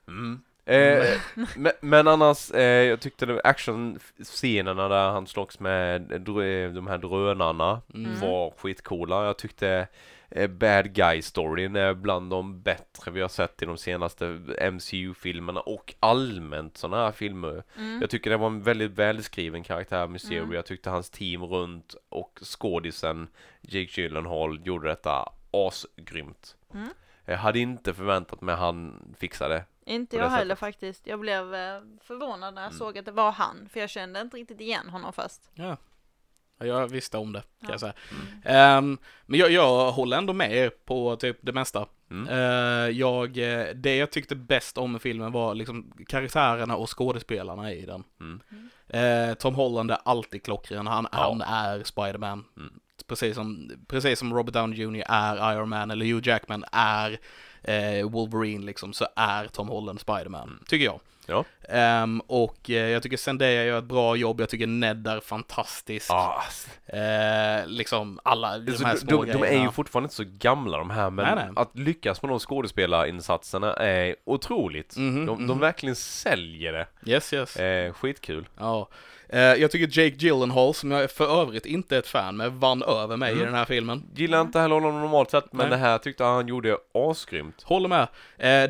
Mm. Eh, men, men annars, eh, jag tyckte det actionscenerna där han slogs med dr- de här drönarna Mm. var skitcoola. Jag tyckte eh, Bad Guy-storyn är bland de bättre vi har sett i de senaste MCU-filmerna och allmänt sådana här filmer. Mm. Jag tycker det var en väldigt välskriven karaktär, Mysterio. Mm. Jag tyckte hans team runt och skådisen Jake Gyllenhaal gjorde detta asgrymt. Mm. Jag hade inte förväntat mig att han fixade. Inte jag heller sättet. faktiskt. Jag blev eh, förvånad när jag Mm. såg att det var han. För jag kände inte riktigt igen honom först. Ja. Ja, Jag visste om det, kan Ja. jag säga. Ehm, men jag, jag håller ändå med er på typ det mesta. Mm. Eh, jag, eh, det jag tyckte bäst om i filmen var liksom karaktärerna och skådespelarna i den. Mm. Eh, Tom Holland är alltid klockren, han, Ja. han är Spiderman. Mm. Precis, som, precis som Robert Downey Jr är Iron Man, eller Hugh Jackman är Eh, Wolverine liksom, så är Tom Holland Spiderman, tycker jag. Ja. Ehm, och eh, jag tycker Zendaya gör ett bra jobb, jag tycker Ned är fantastisk. Ah, Eh, liksom alla de alltså, här små de, de är ju fortfarande inte så gamla de här men Nej, nej. att lyckas med de skådespelarinsatserna är otroligt. Mhm, de, de mhm. verkligen säljer det. Yes, yes. Eh, skitkul. Ja. Jag tycker Jake Gyllenhaal, som jag för övrigt inte är ett fan med, vann över mig Mm. i den här filmen. Gillar inte heller honom normalt sett men Nej. det här tyckte han gjorde asgrymt. Håller med.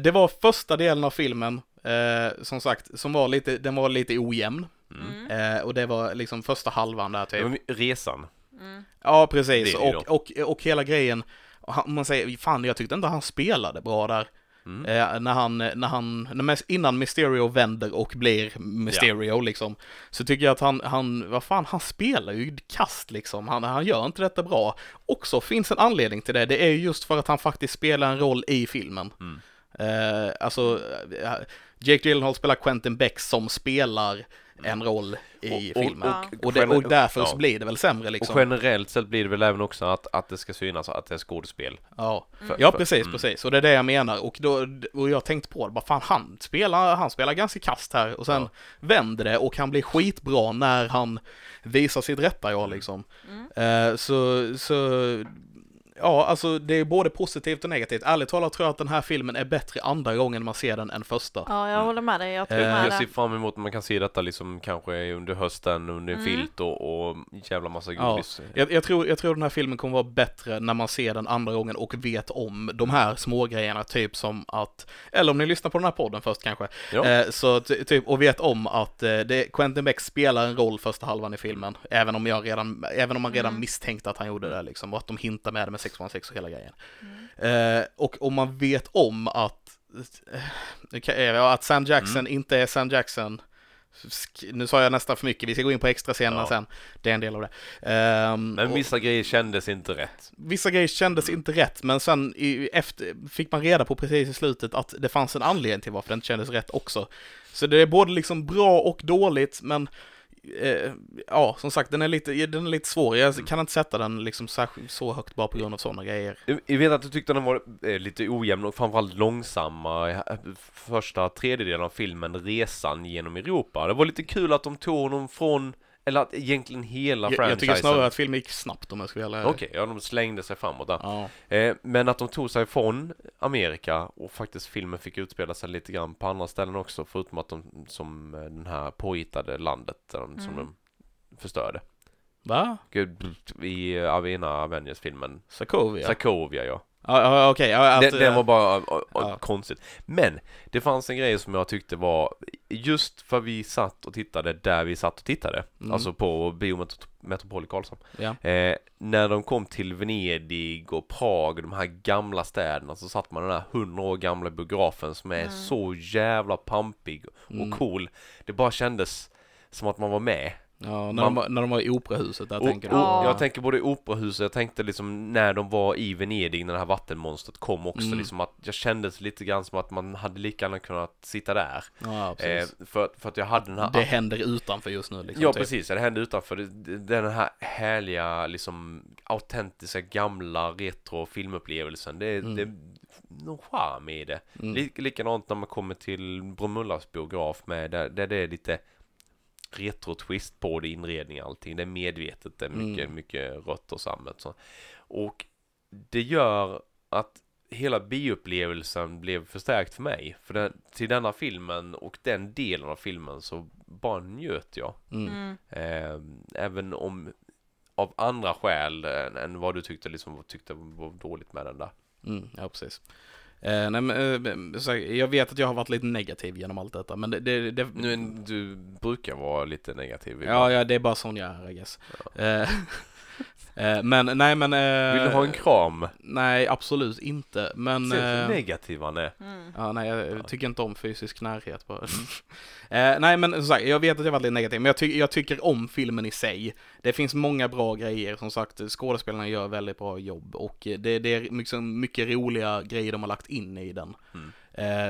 Det var första delen av filmen, eh, som sagt, som var lite, den var lite ojämn. Mm. Eh, och det var liksom första halvan där typ. Resan. Mm. Ja, precis. Och, och, och hela grejen, han- man säger, fan jag tyckte inte han spelade bra där. Mm. Eh, när han, när han, när, innan Mysterio vänder och blir Mysterio liksom. Så tycker jag att han, han, vad fan, han spelar ju kast liksom. Han, han gör inte detta bra. Också finns en anledning till det. Det är ju just för att han faktiskt spelar en roll i filmen. Mm. Eh, alltså, eh, Jake Gyllenhaal spelar Quentin Beck som spelar en roll i Och- och- filmen. och- Och, det, och därför ja. blir det väl sämre Och liksom. generellt sett blir det väl även också att, att det ska synas att det är skådespel. Ja, För- ja precis, mm. precis. Och det är det jag menar. Och, då, och jag tänkte på det, bara fan han spelar, han spelar ganska kast här. Och sen Ja. vänder det och han blir skitbra när han visar sitt rätta jag liksom. Mm. Eh, så, så, ja alltså det är både positivt och negativt. Ärligt talat tror jag att den här filmen är bättre andra gången man ser den än första. Ja, jag håller med dig. Jag tror Eh, med Jag ser det. fram emot att man kan se detta liksom kanske under hösten under en Mm. filt och, och jävla massa Ja. godis. Jag, jag, tror, jag tror den här filmen kommer vara bättre när man ser den andra gången och vet om de här små grejerna typ som att, eller om ni lyssnar på den här podden först kanske, Ja. eh, så ty- typ, och vet om att eh, det, Quentin Beck spelar en roll första halvan i filmen, även om jag redan, även om man redan Mm. misstänkte att han gjorde det liksom, och att de hintar med det med 616 och hela grejen. Mm. Eh, och om man vet om att, eh, eh, att Sam Jackson Mm. inte är Sam Jackson, nu sa jag nästan för mycket, vi ska gå in på extra scenerna Ja. sen, det är en del av det. Ehm, Men och- vissa grejer kändes inte rätt. vissa grejer kändes inte rätt, men sen i, efter, fick man reda på precis i slutet att det fanns en anledning till varför det inte kändes rätt också. Så det är både liksom bra och dåligt, men eh, ja, som sagt, den är lite, den är lite svår. Jag kan inte sätta den liksom särskilt så högt bara på grund av sådana grejer. Jag jag vet att du tyckte den var eh, lite ojämn och framförallt långsamma eh, första tredjedelen av filmen Resan genom Europa. Det var lite kul att de tog honom från, eller att egentligen hela Jag, jag franchisen. tycker snarare att filmen gick snabbt om jag ska vara. Okej, ja de slängde sig framåt där. Ja. Eh, men att de tog sig från Amerika och faktiskt filmen fick utspela sig lite grann på andra ställen också förutom att de som eh, den här påhittade landet där de, som Mm. de förstörde. Va? Gud, I Avena Avengers-filmen. Sokovia? Sokovia ja. Ja, ja okej. Att, Den, den var bara ä, ja. konstigt. Men det fanns en grej som jag tyckte var just för vi satt och tittade där vi satt och tittade. Mm. Alltså på Biometropol i Karlshamn. Ja. Eh, när de kom till Venedig och Prag, de här gamla städerna, så satt man i den här hundra år gamla biografen som är Mm. så jävla pampig och Mm. cool. Det bara kändes som att man var med. Ja, när, Man- de, var- när de var i operahuset där Och, tänker du? Ja. Jag tänker både i operahuset, jag tänkte liksom när de var i Venedig, när det här vattenmonstret kom också, Mm. liksom att jag kändes lite grann som att man hade lika gärna kunnat sitta där. Ja, Eh, för, för att jag hade den här det händer utanför just nu liksom. Ja typ. precis, det hände utanför. Den här härliga, liksom autentiska, gamla retro filmupplevelsen. Det, Mm. det någon charm i det. Mm. Lik, likadant när man kommer till Bromullas biograf med, där, där det är lite retro-twist på det, inredning och allting. Det är medvetet, det är mycket, Mm. mycket rött och sammet. Så. Och det gör att hela bioupplevelsen blev förstärkt för mig. För den, till denna filmen och den delen av filmen så bara njöt jag. Mm. Mm. Eh, även om av andra skäl än, än vad du tyckte liksom tyckte var dåligt med den där. Mm, ja, precis. Eh, nej, men, eh, jag vet att jag har varit lite negativ genom allt detta, men det, det, det Nu, du brukar vara lite negativ. ja, ja, det är bara sån jag är, I guess. Eh, eh, men, nej, men... eh, Vill du ha en kram? Nej, absolut inte, men... Se hur eh, negativ han är. Mm. Ja, nej, jag Ja. tycker inte om fysisk närhet bara. eh, nej, men som sagt, jag vet att jag varit lite negativ, men jag, ty- jag tycker om filmen i sig. Det finns många bra grejer, som sagt, skådespelarna gör väldigt bra jobb och eh, det, det är mycket, mycket roliga grejer de har lagt in i den. Mm.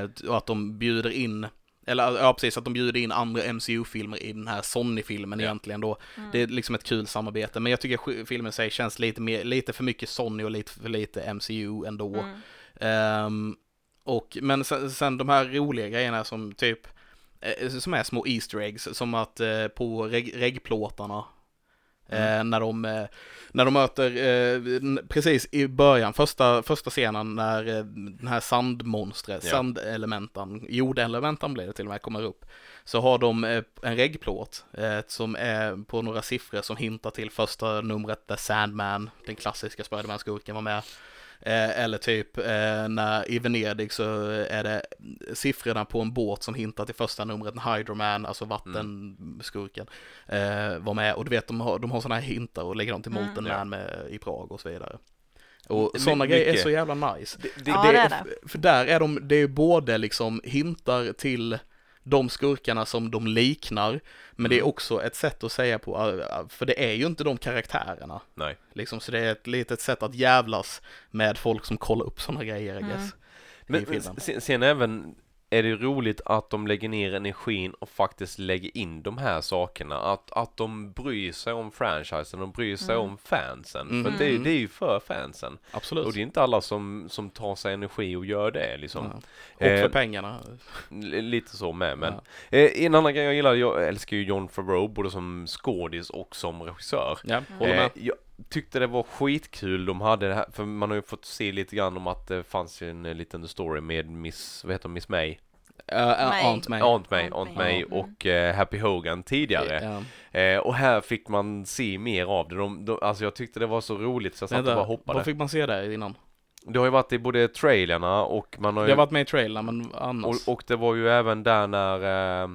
Eh, och att de bjuder in eller ja, precis, att de bjuder in andra MCU-filmer i den här Sony-filmen Ja. egentligen då. Mm. Det är liksom ett kul samarbete, men jag tycker filmen sig känns lite, mer, lite för mycket Sony och lite för lite MCU ändå. Mm. Ehm, och, men sen, sen de här roliga grejerna som typ, eh, som är små Easter eggs, som att eh, på reg, reggplåtarna, eh, när, de, eh, när de möter, eh, precis i början, första, första scenen när den här sandmonstret, Ja. sandelementan, jordelementan blir det till och med, kommer upp, så har de en reggplåt som är på några siffror som hintar till första numret där Sandman, den klassiska Spiderman-skurken, var med. Eh, eller typ eh, när i Venedig så är det siffrorna på en båt som hintar till första numret, när Hydroman, alltså vattenskurken, eh, var med. Och du vet, de har, de har sådana här hintar och lägger dem till Mm. Molten Ja. Man med, i Prag och så vidare. Och My- sådana grejer är så jävla nice. Det, det, Ja, det, är det. För där är de, det är både liksom hintar till de skurkarna som de liknar, men det är Mm. också ett sätt att säga på, äh, för det är ju inte de karaktärerna. Nej. Liksom, så det är ett litet sätt att jävlas med folk som kollar upp sådana grejer, I Mm. guess. Men, i men filmen. sen, sen även är det roligt att de lägger ner energin och faktiskt lägger in de här sakerna. Att, att de bryr sig om franchisen, de bryr sig Mm. om fansen. Mm. För det, det är ju för fansen. Absolut. Och det är inte alla som, som tar sig energi och gör det liksom. ja. Och för Eh, pengarna. Lite så med, men Ja. eh, en annan grej jag gillar, jag älskar ju John Favreau både som skådis och som regissör. Ja, håller Eh, med. jag tyckte det var skitkul de hade det här, för man har ju fått se lite grann om att det fanns ju en eh, liten story med Miss, vad heter Miss May? Uh, May. Aunt May. Aunt May, Aunt och eh, Happy Hogan tidigare. Eh, och här fick man se mer av det. De, de, alltså jag tyckte det var så roligt så jag satt och bara hoppade. vad fick man se där innan? Det har ju varit i både trailerna och man har ju har varit med i trailern, men annars. Och, och det var ju även där när, eh,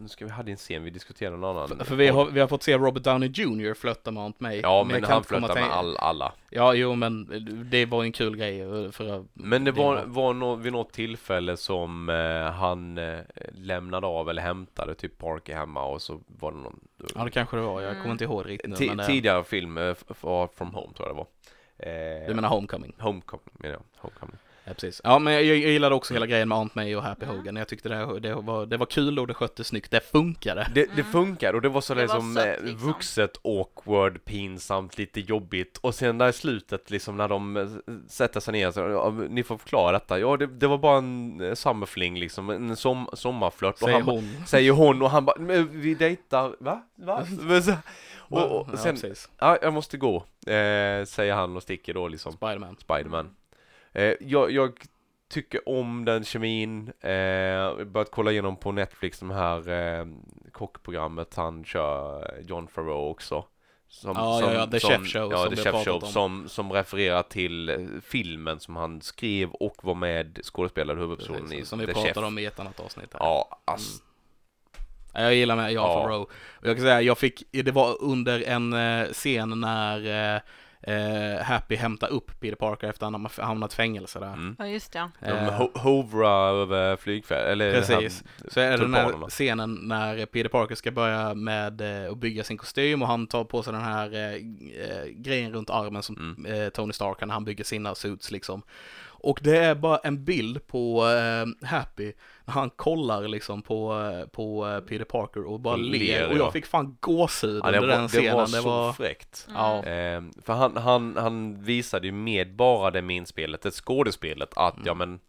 nu ska vi hade en scen, vi diskuterade en annan. För, för vi har, vi har fått se Robert Downey Jr. flörta med Aunt May. Ja men han flörtade med all, alla. Ja, jo, men det var en kul grej eh, för Men det var, var- var nå, vid något tillfälle som eh, han eh, lämnade av eller hämtade typ Parker hemma och så var det någon Ja, det kanske det var. Jag Mm. kommer inte ihåg riktigt nu, ti- men eh, tidigare film, eh, Far from home tror jag det var. Eh, du menar Homecoming? Homecoming menar jag. Homecoming. Ja, precis. Ja, men jag, jag gillade också hela grejen med Aunt May och Happy Mm. Hogan. Jag tyckte det, det, var, det var kul och det sköttes snyggt. Det funkade. Det, det Mm. funkar och det var så Det var liksom, sött, eh, liksom. vuxet, awkward, pinsamt, lite jobbigt och sen där i slutet liksom när de eh, sätter sig ner så, ja, ni får förklara detta. Ja, det, det var bara en eh, summerfling liksom, en som, sommarflört och Säger han, ba- hon. säger hon och han bara, vi dejtar, va? Va? Och, och, ja, sen, precis. ja, jag måste gå, eh, säger han och sticker då liksom. Spiderman. Spiderman. Eh, jag, jag tycker om den kemin. Eh, börjat kolla igenom på Netflix de här eh, kockprogrammet han kör, eh, John Favreau också. Som, Ja, ja, ja, The som, Chef Show Ja, som The Chef Show om. som, som refererar till eh, filmen som han skrev och var med skådespelare huvudpersonen i Precis, som vi The pratade Chef. om i ett annat avsnitt här. Ja, ass, Ja, Jag gillar med Jan Ja. Och jag kan säga, jag fick, det var under en eh, scen när eh, Happy hämtar upp Peter Parker efter att han har hamnat i fängelse där. mm. Ja, just det. De Eh, ho- hovrar över flygfält, eller Precis. han- Så är det den här scenen när Peter Parker ska börja med eh, att bygga sin kostym och han tar på sig den här eh, eh, grejen runt armen som Mm. eh, Tony Stark har när han bygger sina suits liksom. Och det är bara en bild på eh, Happy när han kollar liksom på, eh, på eh, Peter Parker och bara Och ler. ler, Och ja. jag fick fan gåshud Ja, under var, den scenen. det var det så var, fräckt. ja. Eh, för han, han, han visade ju med bara det minspelet, det skådespelet, att Mm. ja men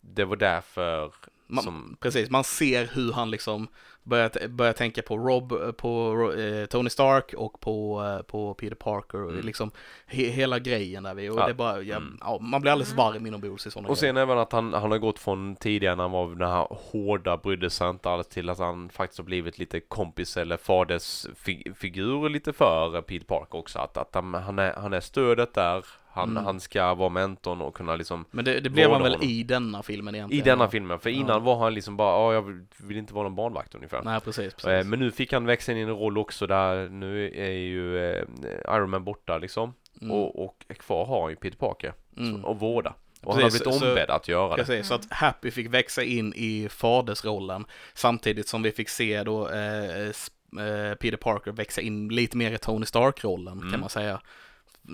det var därför Man, som, Precis, man ser hur han liksom börjar, börjar tänka på Rob, på eh, Tony Stark och på, eh, på Peter Parker och Mm. liksom he, hela grejen där vi och Ja. det bara, ja, Mm. ja, man blir alldeles varm inombords i sådana och sen även att han, han har gått från tidigare när han var den här hårda, brydde sig inte alls till att han faktiskt har blivit lite kompis eller fadersfigur lite för Peter Parker också. Att, att han, han, är, han är stödet där, han, Mm. han ska vara mentorn och kunna liksom Men det, det blev han väl honom. i denna filmen I egentligen? denna ja. filmen, för Ja. innan var han liksom bara, ja jag vill, inte vara någon barnvakt ungefär. Nej, precis. precis. Eh, Men nu fick han växa in i en roll också där nu är ju eh, Iron Man borta liksom. Mm. Och, och kvar har ju Peter Parker Mm. och vårda. Och han har Precis, blivit så- ombedd att göra det. Precis, så att Happy fick växa in i fadersrollen samtidigt som vi fick se då eh, eh, Peter Parker växa in lite mer i Tony Stark-rollen Mm. kan man säga.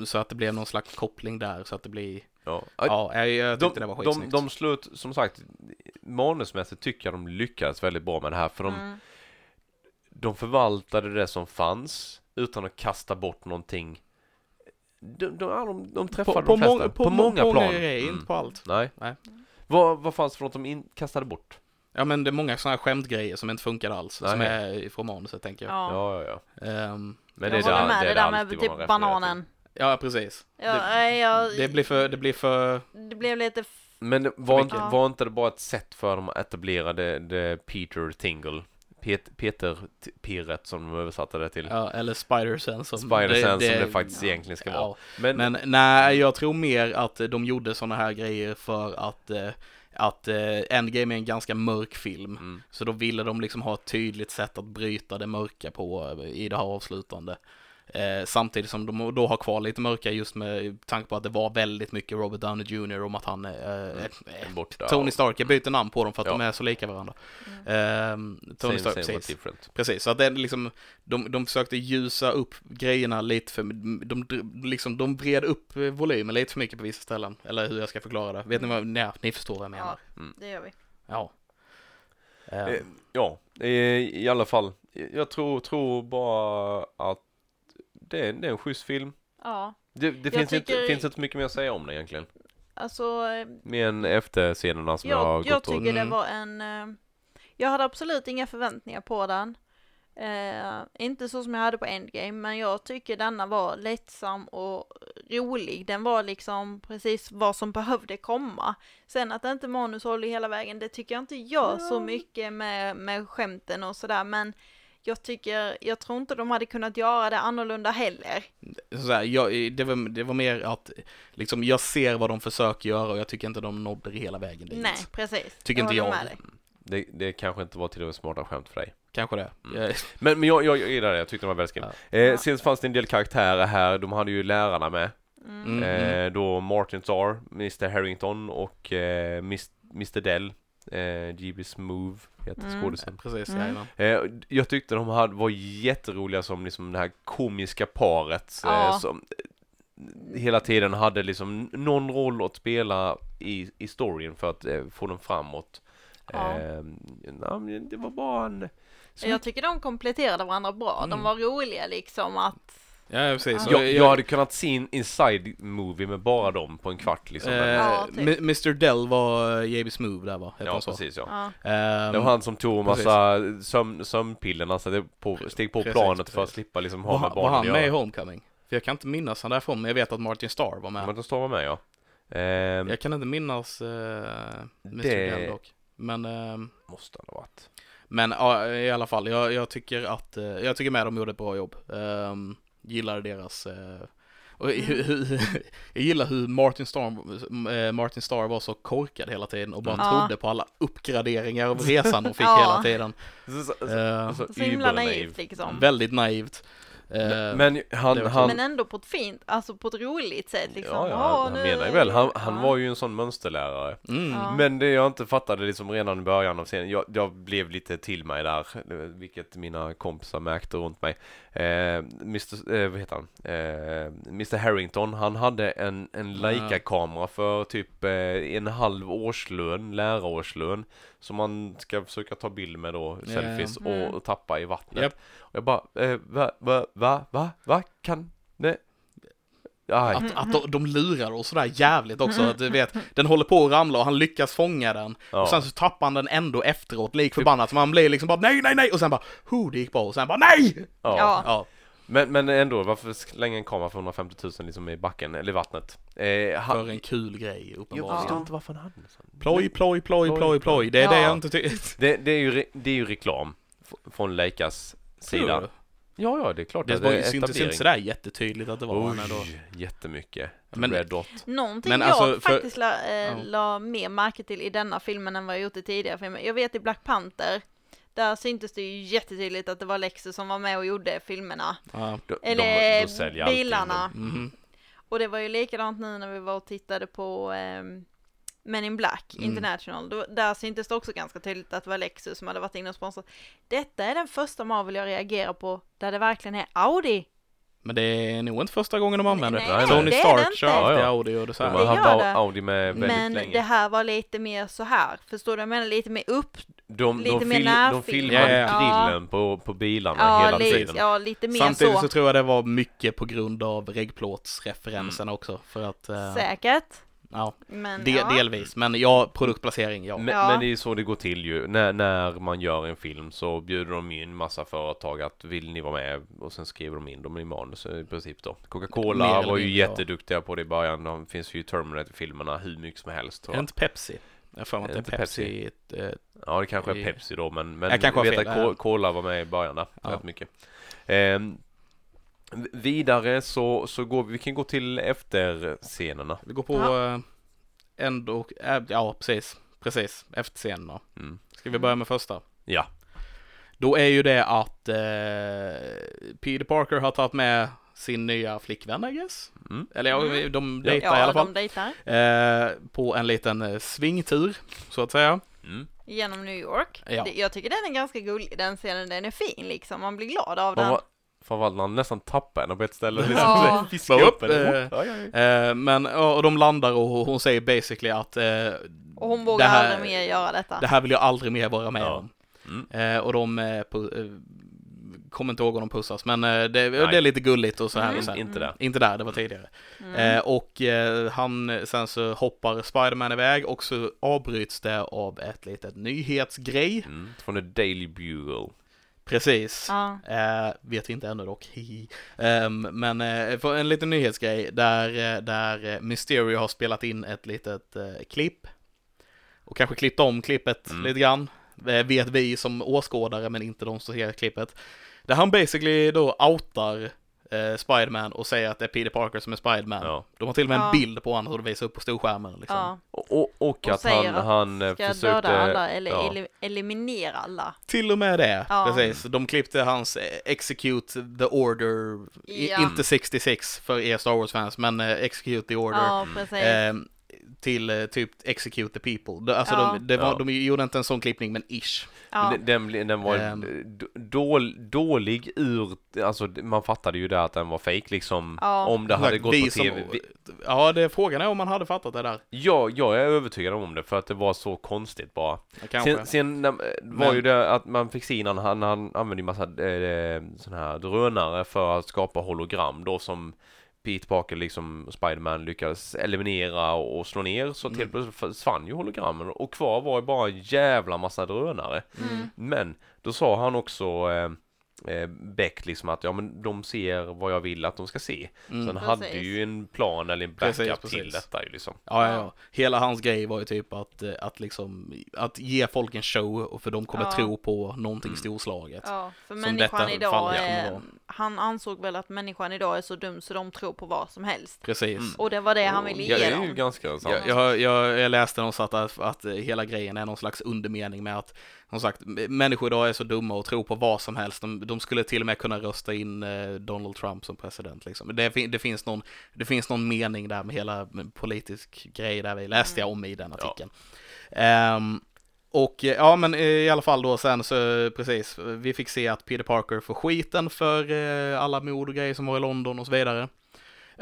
Så att det blev någon slags koppling där så att det blir, Ja. ja, jag, jag tyckte De, det var de, skitsnyggt. de slut, som sagt, manusmässigt tycker jag de lyckades väldigt bra med det här. För de, Mm. de förvaltade det som fanns utan att kasta bort någonting. De, de, de, de träffade på, de flesta. många, på, många på plan. grejer, Mm. inte på allt. Nej. Nej. Vad, vad fanns för något de in, kastade bort? Ja men det är många sådana här skämtgrejer som inte funkar alls, som Nej. är från manuset tänker jag. Ja, Ja, ja, ja. Ehm, Men jag det är håller det, med det, det är där med typ bananen. Ja precis. Ja, det, jag, det, blir för, det blir för, det blev lite... Men var inte, Ja. var inte det bara ett sätt för dem att etablera det, det Peter Tingle? Pet, Peter Pirret som de översatte det till. ja, eller Spider-Sense. som- Spider-Sense som det faktiskt egentligen ska vara. Ja, Men, Men nej, jag tror mer att de gjorde sådana här grejer för att, eh, att eh, Endgame är en ganska mörk film. mm, Så då ville de liksom ha ett tydligt sätt att bryta det mörka på eh, i det här avslutande. Eh, samtidigt som de då har kvar lite mörka just med tanke på att det var väldigt mycket Robert Downey Jr. om att han eh, eh, borta. Tony Stark, jag byter namn på dem för att Ja. de är så lika varandra. Mm. Ehm, Tony Same, Stark, same precis. different. Precis, så att det är liksom, de, de försökte ljusa upp grejerna lite för, de, liksom, de vred upp eh, volymen lite för mycket på vissa ställen, eller hur jag ska förklara det. Vet ni vad, nej, ni förstår vad jag menar. Ja, det gör vi. Ja. Ehm, Eh, ja, eh, i alla fall. Jag tror, tror bara att det är, det är en schysst film. Ja, Det, det finns, inte, tycker- finns inte mycket mer att säga om det egentligen. alltså... Mer än efter scenerna som jag, har Jag, gått jag och... tycker det Mm. var en... eh, Jag hade absolut inga förväntningar på den. Eh, inte så som jag hade på Endgame, men jag tycker denna var lättsam och rolig. Den var liksom precis vad som behövde komma. Sen att inte manus håller hela vägen, det tycker jag inte gör så mycket med, med skämten och sådär, men jag tycker, jag tror inte de hade kunnat göra det annorlunda heller. så här, jag, det, var, det var mer att, liksom, jag ser vad de försöker göra och jag tycker inte de nådde det hela vägen dit. Nej, precis. Tycker inte jag. med dig. Det, det kanske inte var till och med smarta skämt för dig. Kanske det. Mm. Jag- Men, men jag, jag, jag gillade det, jag tyckte det var väldigt kul. Ja. Eh, Ja. Sen fanns det en del karaktärer här, de hade ju lärarna med. Mm. Eh, då Martin Starr, Mr Harrington och eh, Mr Dell. Eh, GB Smooth heter Mm. skådisen. Precis, Mm. Eh, jag tyckte de hade, var jätteroliga som liksom det här komiska paret Ja. eh, som eh, hela tiden hade liksom någon roll att spela i, i storyn för att eh, få den framåt. Ja. Eh, det var bara en... så Jag tycker de kompletterade varandra bra. De Mm. var roliga liksom att... Ja, precis. Ja. Och jag, jag hade kunnat se en inside movie med bara dem på en kvart liksom. Eh, Ja, typ. M- Mr Dell var JB Smooth där va? Hette ja, han så? precis ja. Ja. Ehm, Det var han som tog en massa sömn, sömnpiller, alltså det på, steg på Precis, planet för att precis. slippa liksom ha var, med var barnen han att med i. Homecoming? För jag kan inte minnas han därifrån, men jag vet att Martin Starr var med. Då står man med ja. Ehm, Jag kan inte minnas uh, Mr Det- Dell dock. Men, ehm, måste han ha varit. men ja, i alla fall, jag, jag tycker att, eh, jag tycker med de gjorde ett bra jobb. Um, gillade deras, eh, och hur- jag gillar hur Martin Starr, eh, Martin Starr var så korkad hela tiden och bara Mm. Ja. trodde på alla uppgraderingar av resan de fick Ja. hela tiden. Så, så, så, Eh, så Så himla naivt liksom. väldigt naivt. Men, han, han, Men ändå på ett fint, alltså på ett roligt sätt liksom. ja, ja, han nu- menar ju väl, han, han ja. var ju en sån mönsterlärare. mm. Ja. Men det jag inte fattade liksom redan i början av scenen, jag, jag blev lite till mig där, vilket mina kompisar märkte runt mig. Eh, Mr, eh, vad heter han? Eh, Mr Harrington, han hade en, en. Leica-kamera för typ eh, en halv årslön, lärarårslön, som man ska försöka ta bild med då, selfies, Mm. och, och tappa i vattnet. Japp. Och jag bara, eh, va, va, va, va, va, kan det? Aj. Att, att de, de lurar och sådär jävligt också, att du vet, den håller på att ramla och han lyckas fånga den. Ja. Och sen så tappar han den ändå efteråt, lik förbannat, så man blir liksom bara nej, nej, nej, och sen bara, ho, det gick bra, och sen bara nej! Ja. Ja. Ja, Men, men ändå, varför slänga en kamera för 150 000 liksom i backen, eller i vattnet? Eh, han, för en kul grej jag uppenbarligen. förstår Ja. inte varför han hade en sån. Ploj, ploj, ploj, Ploj, ploj, det är Ja. det jag inte tycker. Det, det, är ju, det är ju reklam från Leicas sida. Ja, ja, det är klart Det att var det syntes inte sådär jättetydligt att det var han då. Oj, jättemycket. Men- Red Dot. Någonting Men jag alltså, för- faktiskt la, eh, Ja. la mer märke till i denna filmen än vad jag gjort i tidigare filmer. Jag vet i Black Panther, där syntes det ju jättetydligt att det var Lexus som var med och gjorde filmerna. Ja. De, Eller de, de bilarna. Mhm. Och det var ju likadant nu när vi var och tittade på ehm, Men in Black Mm. International. Då, där syntes det också ganska tydligt att det var Lexus som hade varit inne och sponsrat. Detta är den första Marvel jag reagerar på där det verkligen är Audi. Men det är nog inte första gången de använder Nej, det. nej, Tony det är Stark kör alltid Ja, ja. Audi och det så De här. har Det haft. Audi med väldigt Men länge. det här var lite mer så här. Förstår du? Jag menar lite mer upp. de, lite de, mer fil, de filmade Ja, ja. grillen på, på bilarna Ja, hela li, tiden. ja, lite mer Samtidigt så. så. tror jag det var mycket på grund av reggplåtsreferenserna också. För att, eh, Säkert. Ja, Men de, ja. delvis. Men ja, produktplacering, ja. Men, Ja. men det är ju så det går till ju. När, när man gör en film så bjuder de in massa företag att vill ni vara med? Och sen skriver de in dem i manus i princip då. Coca-Cola var ju mindre, ja. jätteduktiga på det i början. De finns ju i Terminator-filmerna hur mycket som helst tror jag. inte Pepsi? Jag är Inte Pepsi. eh, Ja det kanske är i- Pepsi då men, men Jag kanske vet fel, att Cola var med i början där, Ja. rätt mycket. V- vidare så, så går vi, vi kan gå till efterscenerna. Vi går på Ja. eh, ändå, äh, ja precis, precis, efter scenen då. Mm. Ska vi börja med första? Ja. Då är ju det att eh, Peter Parker har tagit med sin nya flickvän, I guess. Mm. Eller ja, Mm. de Ja. dejtar i alla Ja, fall. de dejtar. Eh, på en liten eh, svingtur, så att säga. Mm. Genom New York. Ja. Jag tycker den är ganska gullig, den scenen, den är fin liksom. Man blir glad av den. Vad var- Framförallt när han nästan tappade henne på ett ställe. Liksom, Ja. Fiska Bara upp henne. eh. Eh, men och de landar och hon säger basically att eh, Och hon vågar här- aldrig mer göra detta. det här vill jag aldrig mer vara med Ja. om. Mm. Eh, och de eh, eh, kommer inte ihåg om de pussas, men det, det är lite gulligt och så här. Mm. Och så här. Inte där. Inte där, det var tidigare. Mm. Eh, och eh, han, sen så hoppar Spiderman iväg och så avbryts det av ett litet nyhetsgrej. Mm. Från The Daily Bugle. Precis. Ja. Eh, vet vi inte ännu dock. Ehm, men eh, en liten nyhetsgrej där, eh, där eh, Mysterio har spelat in ett litet eh, klipp. Och kanske klippt om klippet Mm. lite grann. Eh, vet vi som åskådare men inte de som ser klippet. Där han basically då outar eh, Spiderman och säger att det är Peter Parker som är Spiderman. Ja. De har till och med en Ja. bild på honom och de visar upp på storskärmen. Liksom. ja. Och, och, och att säger han, att han eh, Ska försökte... döda alla eller ja. eli- eliminera alla. Till och med det, Ja. precis. De klippte hans eh, Execute the Order, i, Ja. inte 66 för er Star Wars-fans, men eh, Execute the Order. Ja, precis. eh, till eh, typ Execute the People. De, alltså Ja. de, det var, Ja. de gjorde inte en sån klippning, men ish. ja. Den, den, var Ehm. d- dål, dålig ur, alltså man fattade ju där att den var fake liksom. Ja. Om det hade gått på som- tv. Vi, Ja, det, frågan är om man hade fattat det där. ja, jag är övertygad om det för att det var så konstigt bara. Sen, sen när- var Men- ju det att man fick se innan han, han använde ju massa eh, sådana här drönare för att skapa hologram då som Pete Parker liksom Spiderman lyckades eliminera och, slå ner så Mm. helt plötsligt försvann ju hologrammen och kvar var ju bara en jävla massa drönare. Mm. Men då sa han också eh, eh, Beck liksom att ja men de ser vad jag vill att de ska se. Mm. Så han Precis. hade ju en plan eller en backup Precis, till precis. detta ju liksom. Ja, ja, ja. Hela hans grej var ju typ att, eh, att liksom, att ge folk en show, och för de kommer Ja. tro på någonting Mm. storslaget. Ja, för Som människan idag, vara. han ansåg väl att människan idag är så dum så de tror på vad som helst. Precis. Mm. Och det var det han ville ge är ju dem. ganska. Jag, jag, jag, jag läste någonstans att, att hela grejen är någon slags undermening med att, som sagt, människor idag är så dumma och tror på vad som helst. De, de skulle till och med kunna rösta in eh, Donald Trump som president. Liksom. Det, det, finns någon, det finns någon mening där med hela politisk grej där vi läste jag om i den artikeln. Ehm, och eh, ja, men eh, i alla fall då sen så precis, vi fick se att Peter Parker får skiten för eh, alla mord och grejer som var i London och så vidare.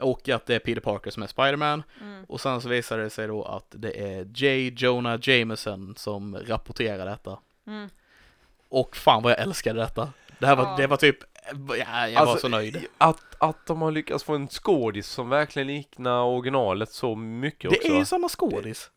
Och att det är Peter Parker som är Spiderman. Mm. Och sen så visar det sig då att det är J. Jonah Jameson som rapporterar detta. Mm. Och fan vad jag älskade detta. Det här var, Ja. det var typ ja, jag var Alltså, så nöjd. Att, att de har lyckats få en skådis som verkligen liknar originalet så mycket Det också. är ju samma skådis.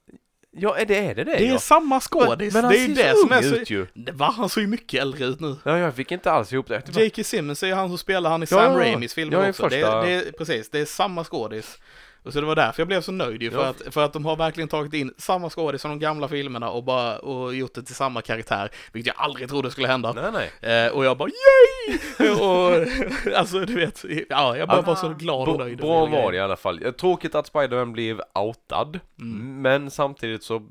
Ja, är det är det det Det är ja. samma skådis. Men han det är ser ju det som är så... ut ju. Det var han så ju mycket äldre ut nu. Ja, jag fick inte alls ihop det. det. var- J.K. Simmons är ju han som spelar han i Ja, Sam. Raimis filmer Ja, också. första- Det, det är, precis, det är samma skådis. Och så det var därför jag blev så nöjd ju, för, Ja. att, för att de har verkligen tagit in samma skådis som de gamla filmerna och bara och gjort det till samma karaktär, vilket jag aldrig trodde skulle hända. Nej, nej. Eh, och jag bara yay! och alltså du vet, ja jag bara var så glad och nöjd. bra var det i alla fall. Eh, Tråkigt att Spider-Man blev outad. Mm. Men samtidigt så... Eh,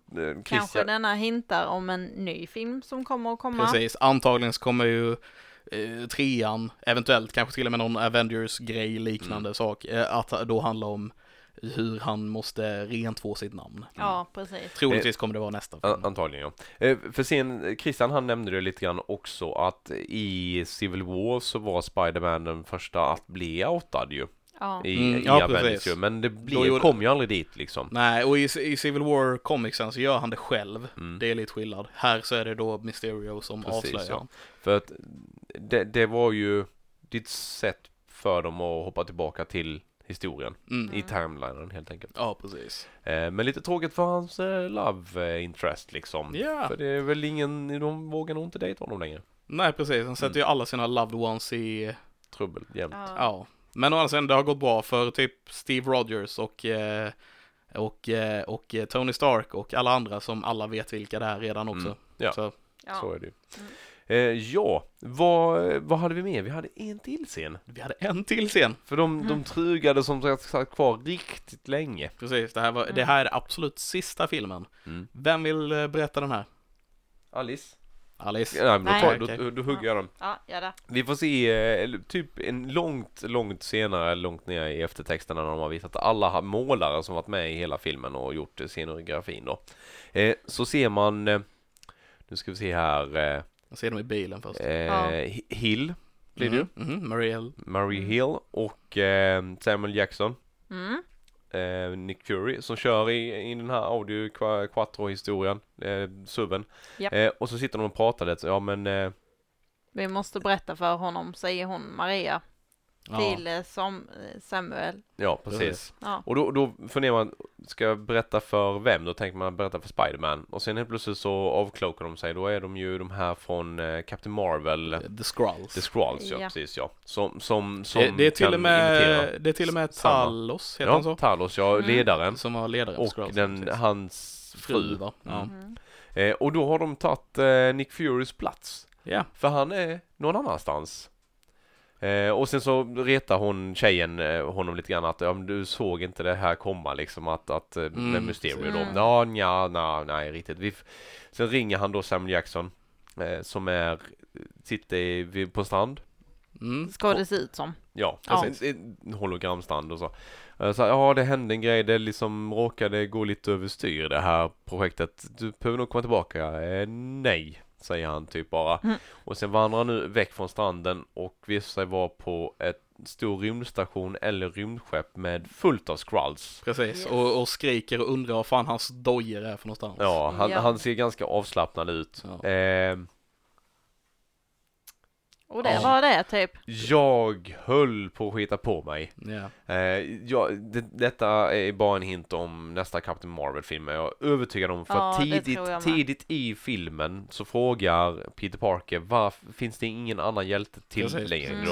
Kanske denna hintar om en ny film som kommer att komma. Precis, antagligen så kommer ju eh, trean, eventuellt kanske till och med någon Avengers-grej liknande Mm. sak, eh, att då handla om hur han måste rentvå sitt namn. Ja, precis. Troligtvis kommer det vara nästa film. Antagligen ja. Eh, För sen, Christian han nämnde det lite grann också att i Civil War så var Spider-Man den första att bli outad ju. Ja. I, Mm, i ja, Avengers ju. Men det blev, gjorde- kom ju aldrig dit liksom. Nej, och i, i Civil War comicsen så gör han det själv. Mm. Det är lite skillnad. Här så är det då Mysterio som Precis, avslöjar ja. För att det, det var ju ditt sätt för dem att hoppa tillbaka till historien. Mm. I timelinen helt enkelt. Ja, precis. Eh, men lite tråkigt för hans eh, love eh, interest liksom. Ja. För det är väl ingen, de vågar nog inte dejta honom längre. Nej, precis. Han Mm. sätter ju alla sina loved ones i, Trubbel jämt. Ja. ja. Men å andra sidan, det har gått bra för typ Steve Rogers och eh, och, och Tony Stark och alla andra som alla vet vilka det är redan också. Mm. Ja. Så, Ja. Så är det ju. Mm. Eh, ja, vad, vad hade vi mer? Vi hade en till scen. vi hade en till scen. För de, Mm. de trugade som sagt kvar riktigt länge. Precis, det här, var, det här är absolut sista filmen. Mm. Vem vill eh, berätta den här? Alice? Alice? Ja, men då, Nej. tar, då, då, då hugger jag den. Ja, ja det. Vi får se eh, typ en långt, långt senare, långt ner i eftertexterna när de har visat alla målare som varit med i hela filmen och gjort scenografin då. Eh, så ser man, eh, nu ska vi se här, Jag ser dem i bilen först. eh, Ja. Hi- Hill blir det ju. Mhm, mhm, Marielle. Marie Mm. Hill och eh, Samuel Jackson. Mm. eh, Nick Fury som kör i, i den här Audio Qua- Quattro historien, eh, suven. Japp. Eh, och så sitter de och pratar lite, ja men eh, Vi måste berätta för honom, säger hon Maria. Till eh, som eh, Samuel. ja precis. Ja. Och då, då funderar man, ska jag berätta för vem? Då tänker man berätta för Spiderman. Och sen helt plötsligt så avklokar de sig, då är de ju de här från eh, Captain Marvel, The Skrulls. The Skrulls ja, Ja. precis ja. Som, som, som det, det, är till och med, det är till och med. Talos, heter han Ja, så? Talos ja, Mm. ledaren. Som var ledare för Och Skrulls. den, hans fru fru. va? Ja. Mm. Eh, och då har de tagit eh, Nick Furys plats. ja. För han är någon annanstans. Eh, och sen så retar hon tjejen eh, honom lite grann att ja, men du såg inte det här komma liksom att, att eh, med Mm, Mysterio precis. då. Ja, nja, na, nej riktigt. Vi, sen ringer han då Samuel Jackson eh, som är, sitter i- vid- på strand. Mm. Ska det se ut som. Ja, Ja. precis. En hologramstrand och så. Eh, Så ja, det hände en grej, det liksom råkade gå lite överstyr det här projektet. Du behöver nog komma tillbaka. Eh, nej, säger han typ bara. Mm. Och sen vandrar han nu väck från stranden och visar sig vara på ett stor rymdstation eller rymdskepp med fullt av skrulls. Precis, Yes. och, och skriker och undrar vad fan hans dojor är för någonstans. Ja, han, Ja. han ser ganska avslappnad ut. Ja. Eh, Och det Ja. var det typ. jag höll på att skita på mig. Ja. Eh, ja, det, detta är bara en hint om nästa Captain Marvel-film är jag övertygad om. För Ja, det tidigt, tror jag med. tidigt i filmen så frågar Peter Parker varför finns det ingen annan hjälte till Precis, längre? Mm.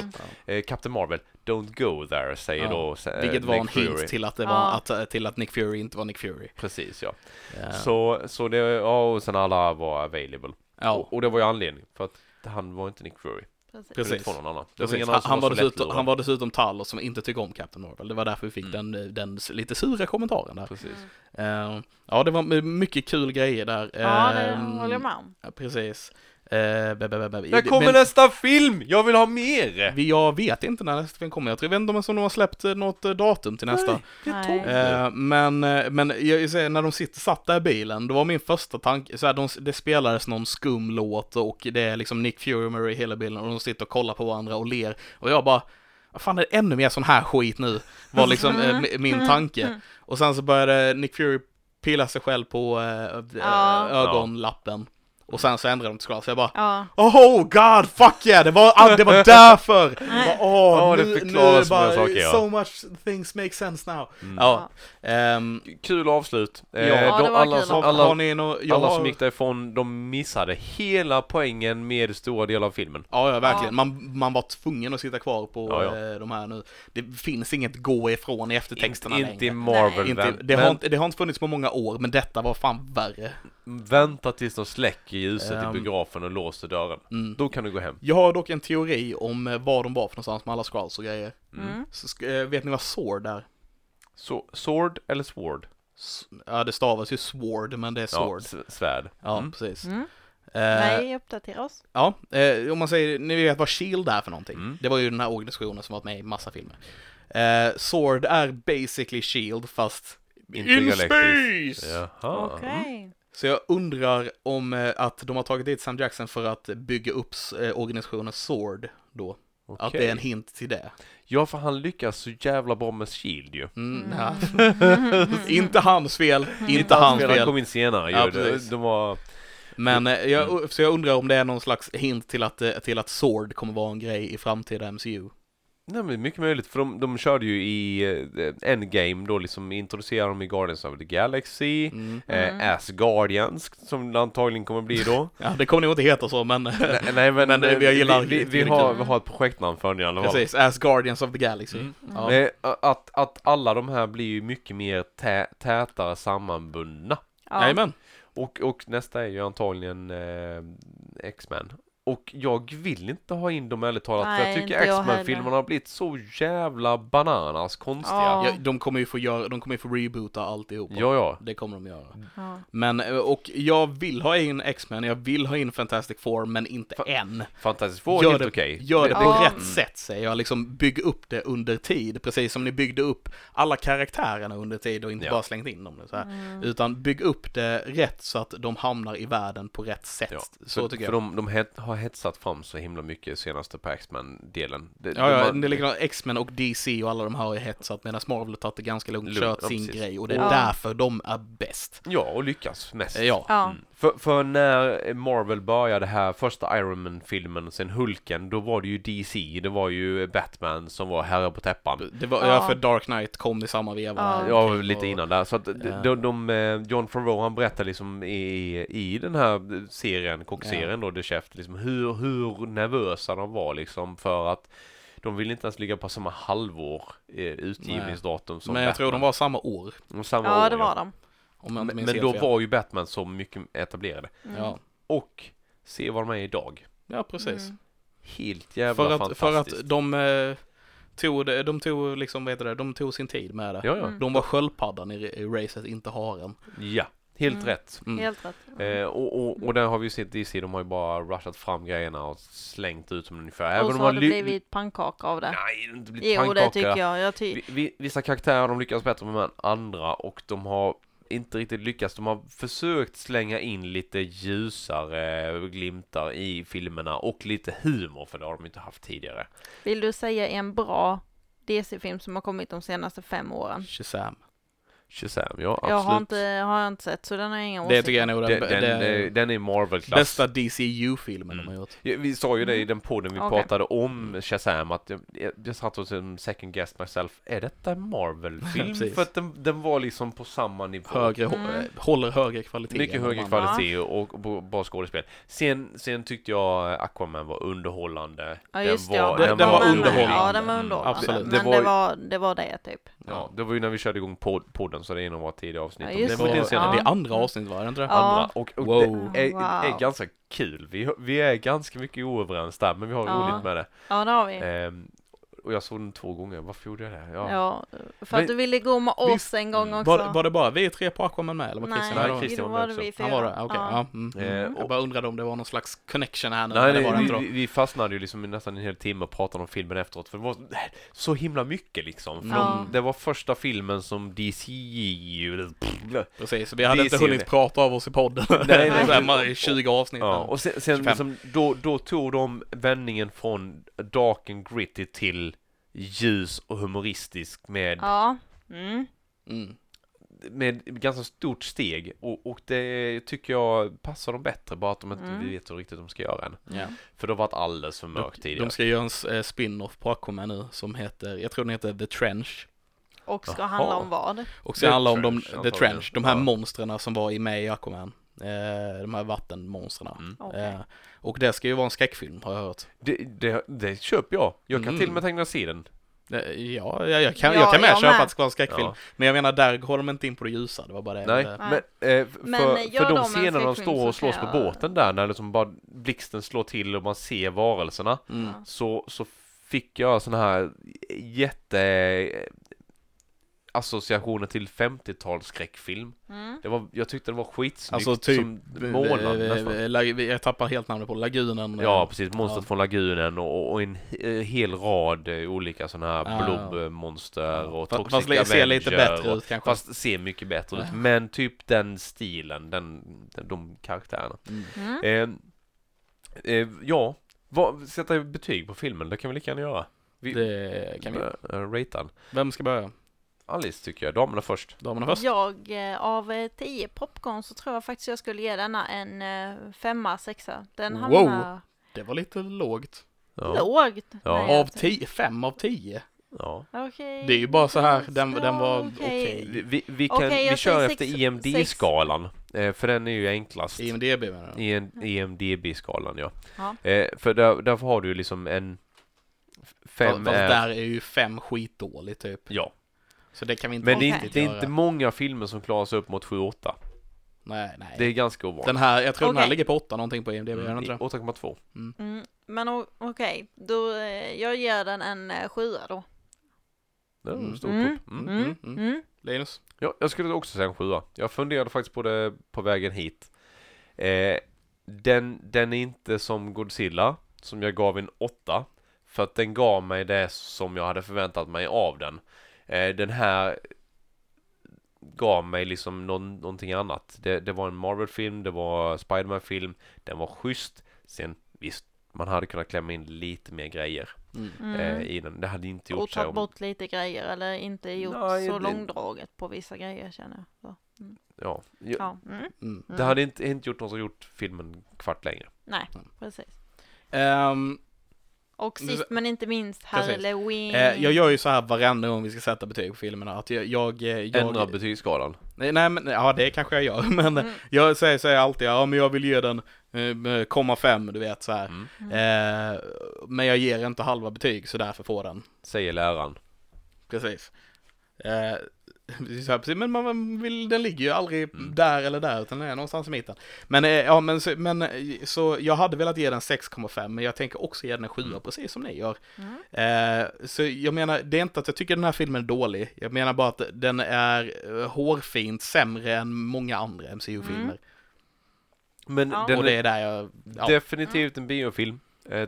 Då? Eh, Captain Marvel, don't go there, säger Ja, då eh, Vilket var Nick en Fury. hint till att det var, Ja. att, eh, till att Nick Fury inte var Nick Fury. Precis, ja. Ja. Så, så det, ja, och sen alla var available. ja. Och, och det var ju anledning, för att han var inte Nick Fury. Precis. Precis. Få någon annan. Det var Precis. ingen Han, han, var dessutom, han var dessutom Talos som inte tycker om Captain Marvel. Det var därför vi fick Mm. den, den s- lite sura kommentaren där. Precis. Mm. Eh, ja, det var mycket kul grejer där. Ja, det Ehm, håller jag med om. ja, Precis. Uh, be, be, be, be. När kommer Men nästa film? Jag vill ha mer! vi, jag vet inte när nästa film kommer. Jag tror inte om de har släppt eh, något eh, datum till nästa. Nej. Eh, men, eh, men jag säger, när de sitter, satt där i bilen, då var min första tanke, så här, de, det spelades någon skum låt och det är liksom Nick Fury och Mary hela bilen och de sitter och kollar på varandra och ler. Och jag bara, vad fan är det ännu mer sån här skit nu? Var liksom eh, mi- min tanke. Och sen så började Nick Fury pilla sig själv på eh, Ja. ögonlappen. Och sen så ändrade de till Skrull, så jag bara Ja. Oh god, fuck yeah, det var, ah, det var därför! Åh, Ja, det nu, förklarar nu så många bara, saker, ja. So much things make sense now. Mm. Ja. ehm, Kul avslut. Eh, Ja, det de, alla kul. som, har, alla, har har, som gick därifrån, de missade hela poängen med stora delar av filmen. Ja, ja verkligen. Ja. Man, man var tvungen att sitta kvar på Ja, ja. eh, de här nu. Det finns inget gå ifrån i eftertexterna Inte, inte i längre. Marvel. Inte, det, har men inte, det har inte funnits på många år, men detta var fan värre. vänta tills de släcker ljuset Ehm. i biografen och låser dörren. Mm. Då kan du gå hem. Jag har dock en teori om eh, var de var för någonstans med alla scrolls och grejer. Mm. Så, sk- eh, vet ni vad sword är? Så, sword eller sword? S- Ja, det stavas ju sword, men det är Ja, sword. s- svärd. Ja, Mm. precis. Mm. Eh, Nej, uppdatera oss. Ja, eh, om man säger, ni vet vad Shield är för någonting. Mm. Det var ju den här organisationen som varit med i massa filmer. Eh, Sword är basically Shield fast in space! Jaha. Okej. Så jag undrar om eh, att de har tagit dit Sam Jackson för att bygga upp eh, organisationen Sword då. Att Okej. det är en hint till det. Ja, för han lyckas så jävla bra med Shield ju. Mm, Mm. ja. inte hans fel, inte Han hans fel. kom in senare Ja, ju. De, precis. de var... Men eh, Mm. jag, så jag undrar om det är någon slags hint till att, till att Sword kommer vara en grej i framtida MCU. Nej men mycket möjligt, för de, de körde ju i eh, Endgame då liksom introducerade de i Guardians of the Galaxy, Mm. Mm. eh, Asgardians som det antagligen kommer bli då. Ja, det kommer nog inte heta så, men nej, nej men, Men, eh, eh, jag gillar- vi, vi, har, vi har ett projektnamn för den i alla fall. precis, As Guardians of the Galaxy. Mm. Ja. Eh, att, att alla de här blir ju mycket mer tä, tätare sammanbundna. Ja. Jajamän. Och, och nästa är ju antagligen eh, X-Men. Och jag vill inte ha in dem ärligt talat, för Nej, jag tycker inte jag X-Men-filmerna har blivit så jävla bananas konstiga. Ja. Ja, de kommer ju få göra, de kommer ju få reboota alltihopa. Ja, ja. Det kommer de göra. Ja. Men, eh, och jag vill ha in X-Men, jag vill ha in Fantastic Four, men inte Fa- än. Fantastic Four är Gör helt det, okej. gör det på Ja. rätt sätt säger jag, liksom bygg upp det under tid, precis som ni byggde upp alla karaktärerna under tid och inte Ja. bara slängt in dem. Så här. Mm. Utan bygg upp det rätt så att de hamnar i världen på rätt sätt. Ja, Så för, tycker för jag. de, de het, har hetsat fram så himla mycket senaste på X-Men-delen. Det- Ja, de ja, har- det är likadant X-Men och DC och alla de här har ju hetsat medan Marvel har tagit det ganska lugnt, kört ja, sin precis. grej och det är Ja. därför de är bäst. ja, och lyckas mest. Ja. Ja. Mm. För, för när Marvel började här, första Iron Man-filmen, sen Hulken, då var det ju DC, det var ju Batman som var herre på täppan. Det var, ja. Ja. för Dark Knight kom i samma veva. Ja. Ja, lite innan där. Så att Ja. de, de, eh, John Favreau han berättar liksom i, i den här serien, kockserien då, The Chef, liksom hur, hur nervösa de var liksom för att de ville inte ens ligga på samma halvår eh, utgivningsdatum som Men jag tror de Batman. var samma år. Samma ja, år, det var de. Om jag inte Men, men då fel. var ju Batman så mycket etablerade. Mm. Ja, Och se vad de är idag. ja precis. Mm. Helt jävla För att, för fantastiskt. att de eh, tog, det- de tog liksom, vad heter det, de tog sin tid med det. Ja, ja. Mm. De var sköldpaddan i, i racet, inte haren. Ja, helt Mm. rätt. Mm. Helt rätt. Eh, och, och, och där har vi ju sett DC, de har ju bara rushat fram grejerna och slängt ut dem ungefär. och om så de har det blivit pannkaka av det. Nej, det har inte blivit Jo, det pannkaka. tycker jag. jag ty- Vi, vi, vissa karaktärer har de lyckats bättre med än andra och de har inte riktigt lyckats. De har försökt slänga in lite ljusare glimtar i filmerna och lite humor för det har de inte haft tidigare. Vill du säga en bra DC-film som har kommit de senaste fem åren? Shazam. Shazam, ja absolut. Jag har inte, har jag inte sett, så den har jag inga Det åsikter. tycker jag är nog den, den, den, det- den är Marvel-klass. bästa DCU-filmen Mm. de har gjort. Ja, Vi sa ju det i Mm. den podden vi Okej. pratade om Shazam att jag, jag, jag satt och som second guest myself, är detta en Marvel-film? För att den, den var liksom på samma nivå. Högre, Mm. eh, håller högre kvalitet. Mycket högre kvalitet och, och b- bra skådespel. Sen, sen tyckte jag Aquaman var underhållande. Ja just den det, var, ja. Den- den var Men- underhållande. Ja, den var Mm, underhållande. absolut. Men Det det var det, var, det typ. Ja, det var ju när vi körde igång pod, podden så det är en av våra tidiga avsnitt. Ja, om just Det det. var, Ja. senare. det är andra avsnitt var det inte det? Andra. Och, och Wow. det är, Wow. är ganska kul. Vi, vi är ganska mycket oöverens där, men vi har Ja. roligt med det. Ja, det har vi. Ehm, och jag såg den två gånger. Varför gjorde jag det? Ja. Ja, för Men- att du ville gå med oss Visst, en gång mm. också. Var, var det bara vi tre på Aquaman med eller var Christian Nej, med? Nej? Christian var var med också. Han var det? Okej, Ja. ja. Mm. Eh, Jag och- bara undrade om det var någon slags connection här nu, Nej, nej det vi, vi, fastnade ju liksom i nästan en hel timme och pratade om filmen efteråt för det var så himla mycket liksom. Från, Ja. Det var första filmen som DC... Precis, så vi hade DC inte hunnit prata av oss i podden. Nej, nej, Så här, nej. man- i 20 avsnitt. Ja, och sen, sen 25. liksom, då, då tog de vändningen från dark and gritty till ljus och humoristisk med Ja. Mm. Mm. med ganska stort steg och, och det tycker jag passar dem bättre bara att de inte Mm. vet hur riktigt de ska göra än. Ja. För det har varit alldeles för De, mörkt tidigare. de ska göra en s- eh, spin-off på Aquaman nu som heter, jag tror den heter The Trench. Och ska Jaha. handla om vad? Och ska The handla om de, Trench, The antagligen. Trench, de här Ja. monstren som var i med i Aquaman. Eh, de här vattenmonstren. Mm. Okej. Eh, och det ska ju vara en skräckfilm har jag hört. Det, det, det köper jag. Jag kan Mm. till och med tänka sig den. Eh, Ja, jag, jag, kan, Ja, jag kan med jag köpa med. att det ska vara en skräckfilm. Ja. Men jag menar, där går de inte in på det ljusa. Det var bara det. Nej, men, eh, f- Men, för, för de de en scenerna de står och så slås kan på jag- båten där när liksom bara blixten slår till och man ser varelserna Mm. Så, så fick jag sån här jätte associationer till 50-tals skräckfilm. Mm. Det var, jag tyckte det var skitsnyggt Alltså typ, som målad eh, nästan. eh, jag tappar helt namnet på Lagunen. eh, Ja, precis. Monstret Ja. från lagunen och, och en he- hel rad eh, olika sådana här Ja. blobmonster och Fa- Toxic Fast det ser lite Avenger bättre och, ut kanske. Fast ser mycket bättre ut. Ja. Men typ den stilen, den, den, de karaktärerna. Mm. Mm. Eh, eh, ja, vad, sätta betyg på filmen, det kan vi lika gärna göra. Vi, Det kan vi. uh, ratean. Vem ska börja? Alice tycker jag, damerna först. Damerna först? Jag, eh, av eh, 10 popcorn så tror jag faktiskt jag skulle ge denna en eh, femma, sexa. Den Wow. hamnar Det var lite lågt. Ja. lågt. Ja. Nej, Av tio, fem av tio. ja. Okej. Det är ju bara så här, den, den var okej. Vi, vi, vi, kan, Okej, vi kör efter IMD-skalan, eh, för den är ju enklast. IMDB menar du? I en IMDB-skalan ja. Ja. Eh, för där, därför har du ju liksom en fem Fast är, där är ju fem skitdåligt typ. Ja, Så det kan vi inte men det är, inte, det är inte många filmer som klarar sig upp mot 7-8. Nej, nej. Det är ganska ovanligt. Den här, jag tror den här ligger på åtta någonting på IMDB, Mm, inte det? 8,2. Mm, men o- okej, då eh, jag ger den en eh, sjua då. Det är en Mm. stor Mm. topp. Mm. Mm, mm. Mm. Linus? Ja, jag skulle också säga en sjua. Jag funderade faktiskt på det på vägen hit. Eh, den, den är inte som Godzilla, som jag gav en åtta. För att den gav mig det som jag hade förväntat mig av den. Eh, den här gav mig liksom någon, någonting annat. Det, det var en Marvel-film, det var Spiderman-film, den var schysst. Sen visst, man hade kunnat klämma in lite mer grejer Mm. Mm. eh, i den. Det hade inte gjort och sig ta om... bort lite grejer eller inte gjort Nej, så det- långdraget på vissa grejer känner jag. Så. Ja, Ja. Mm. Mm. Det hade inte, inte gjort något som gjort filmen kvart längre. Nej, precis. Ehm, Och sist men inte minst. Halloween. eh, jag gör ju så här varenda gång vi ska sätta betyg på filmerna, att jag... jag, eh, jag Ändra betygsskalan. nej, nej, men ja, det kanske jag gör, men Mm. jag säger, säger alltid, ja men jag vill ge den eh, komma fem, du vet så här. Mm. Eh, men jag ger inte halva betyg, så därför får den. Säger läraren. Precis. Eh, så här, men man- vill, den ligger ju aldrig Mm. där eller där, utan den är någonstans i mitten. Men, eh, ja, men, så, men eh, så jag hade velat ge den 6,5, men jag tänker också ge den en 7, Mm. precis som ni gör. Mm. Eh, så jag menar, det är inte att jag tycker den här filmen är dålig, jag menar bara att den är eh, hårfint sämre än många andra MCU-filmer. Mm. Men Ja. den Och är det är där jag, ja, definitivt en biofilm,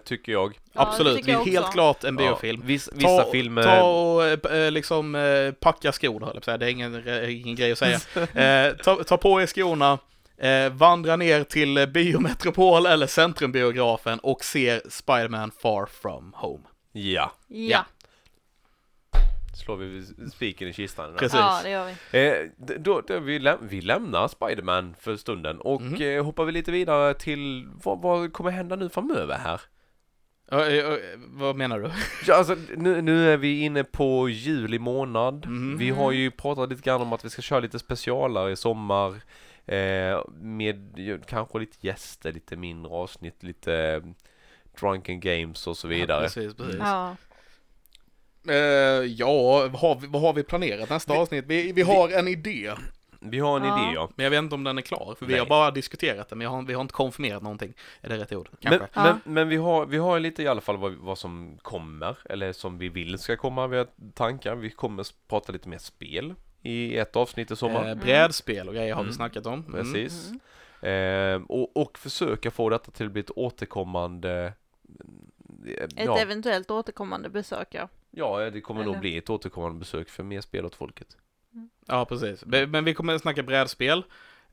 tycker jag. Ja, absolut, tycker det är jag helt klart en biofilm. Ja, viss, vissa ta, filmer... Ta och eh, liksom eh, packa skorna, höll jag. Det är ingen, eh, ingen grej att säga. Eh, ta, ta på er skorna, eh, vandra ner till eh, Biometropol eller Centrumbiografen och ser Spider-Man Far From Home. Ja, Ja, slår vi spiken i kistan. där. Precis. ja det gör vi. Eh, då, då vi, läm vi lämnar Spiderman för stunden och eh, hoppar vi lite vidare till vad, vad kommer hända nu framöver här? Ja, eh, eh, vad menar du? Ja, alltså, nu, nu är vi inne på juli månad. Mhm. Vi har ju pratat lite grann om att vi ska köra lite specialer i sommar. Eh, med kanske lite gäster, lite mindre avsnitt, lite eh, drunken games och så vidare. Ja, precis, precis. Ja. Eh, ja, vad har, vi, vad har vi planerat nästa avsnitt? Vi, vi har en idé, Vi har en Ja. idé ja. men jag vet inte om den är klar, för vi Nej. har bara diskuterat den, men jag har, vi har inte konfirmerat någonting. Är det rätt ord? Men, Kanske. Ja. men, men vi har, vi har lite i alla fall vad, vad som kommer, eller som vi vill ska komma. Vi har tankar. Vi kommer prata lite mer spel i ett avsnitt i sommar. Eh, brädspel och grejer har vi Mm. snackat om. Mm. Precis. Mm. Eh, och, och försöka få detta till att bli ett återkommande eh, Ett ja, eventuellt återkommande besök ja. ja, det kommer nog Eller- bli ett återkommande besök för mer spel åt folket. Ja, precis. Men vi kommer att snacka brädspel.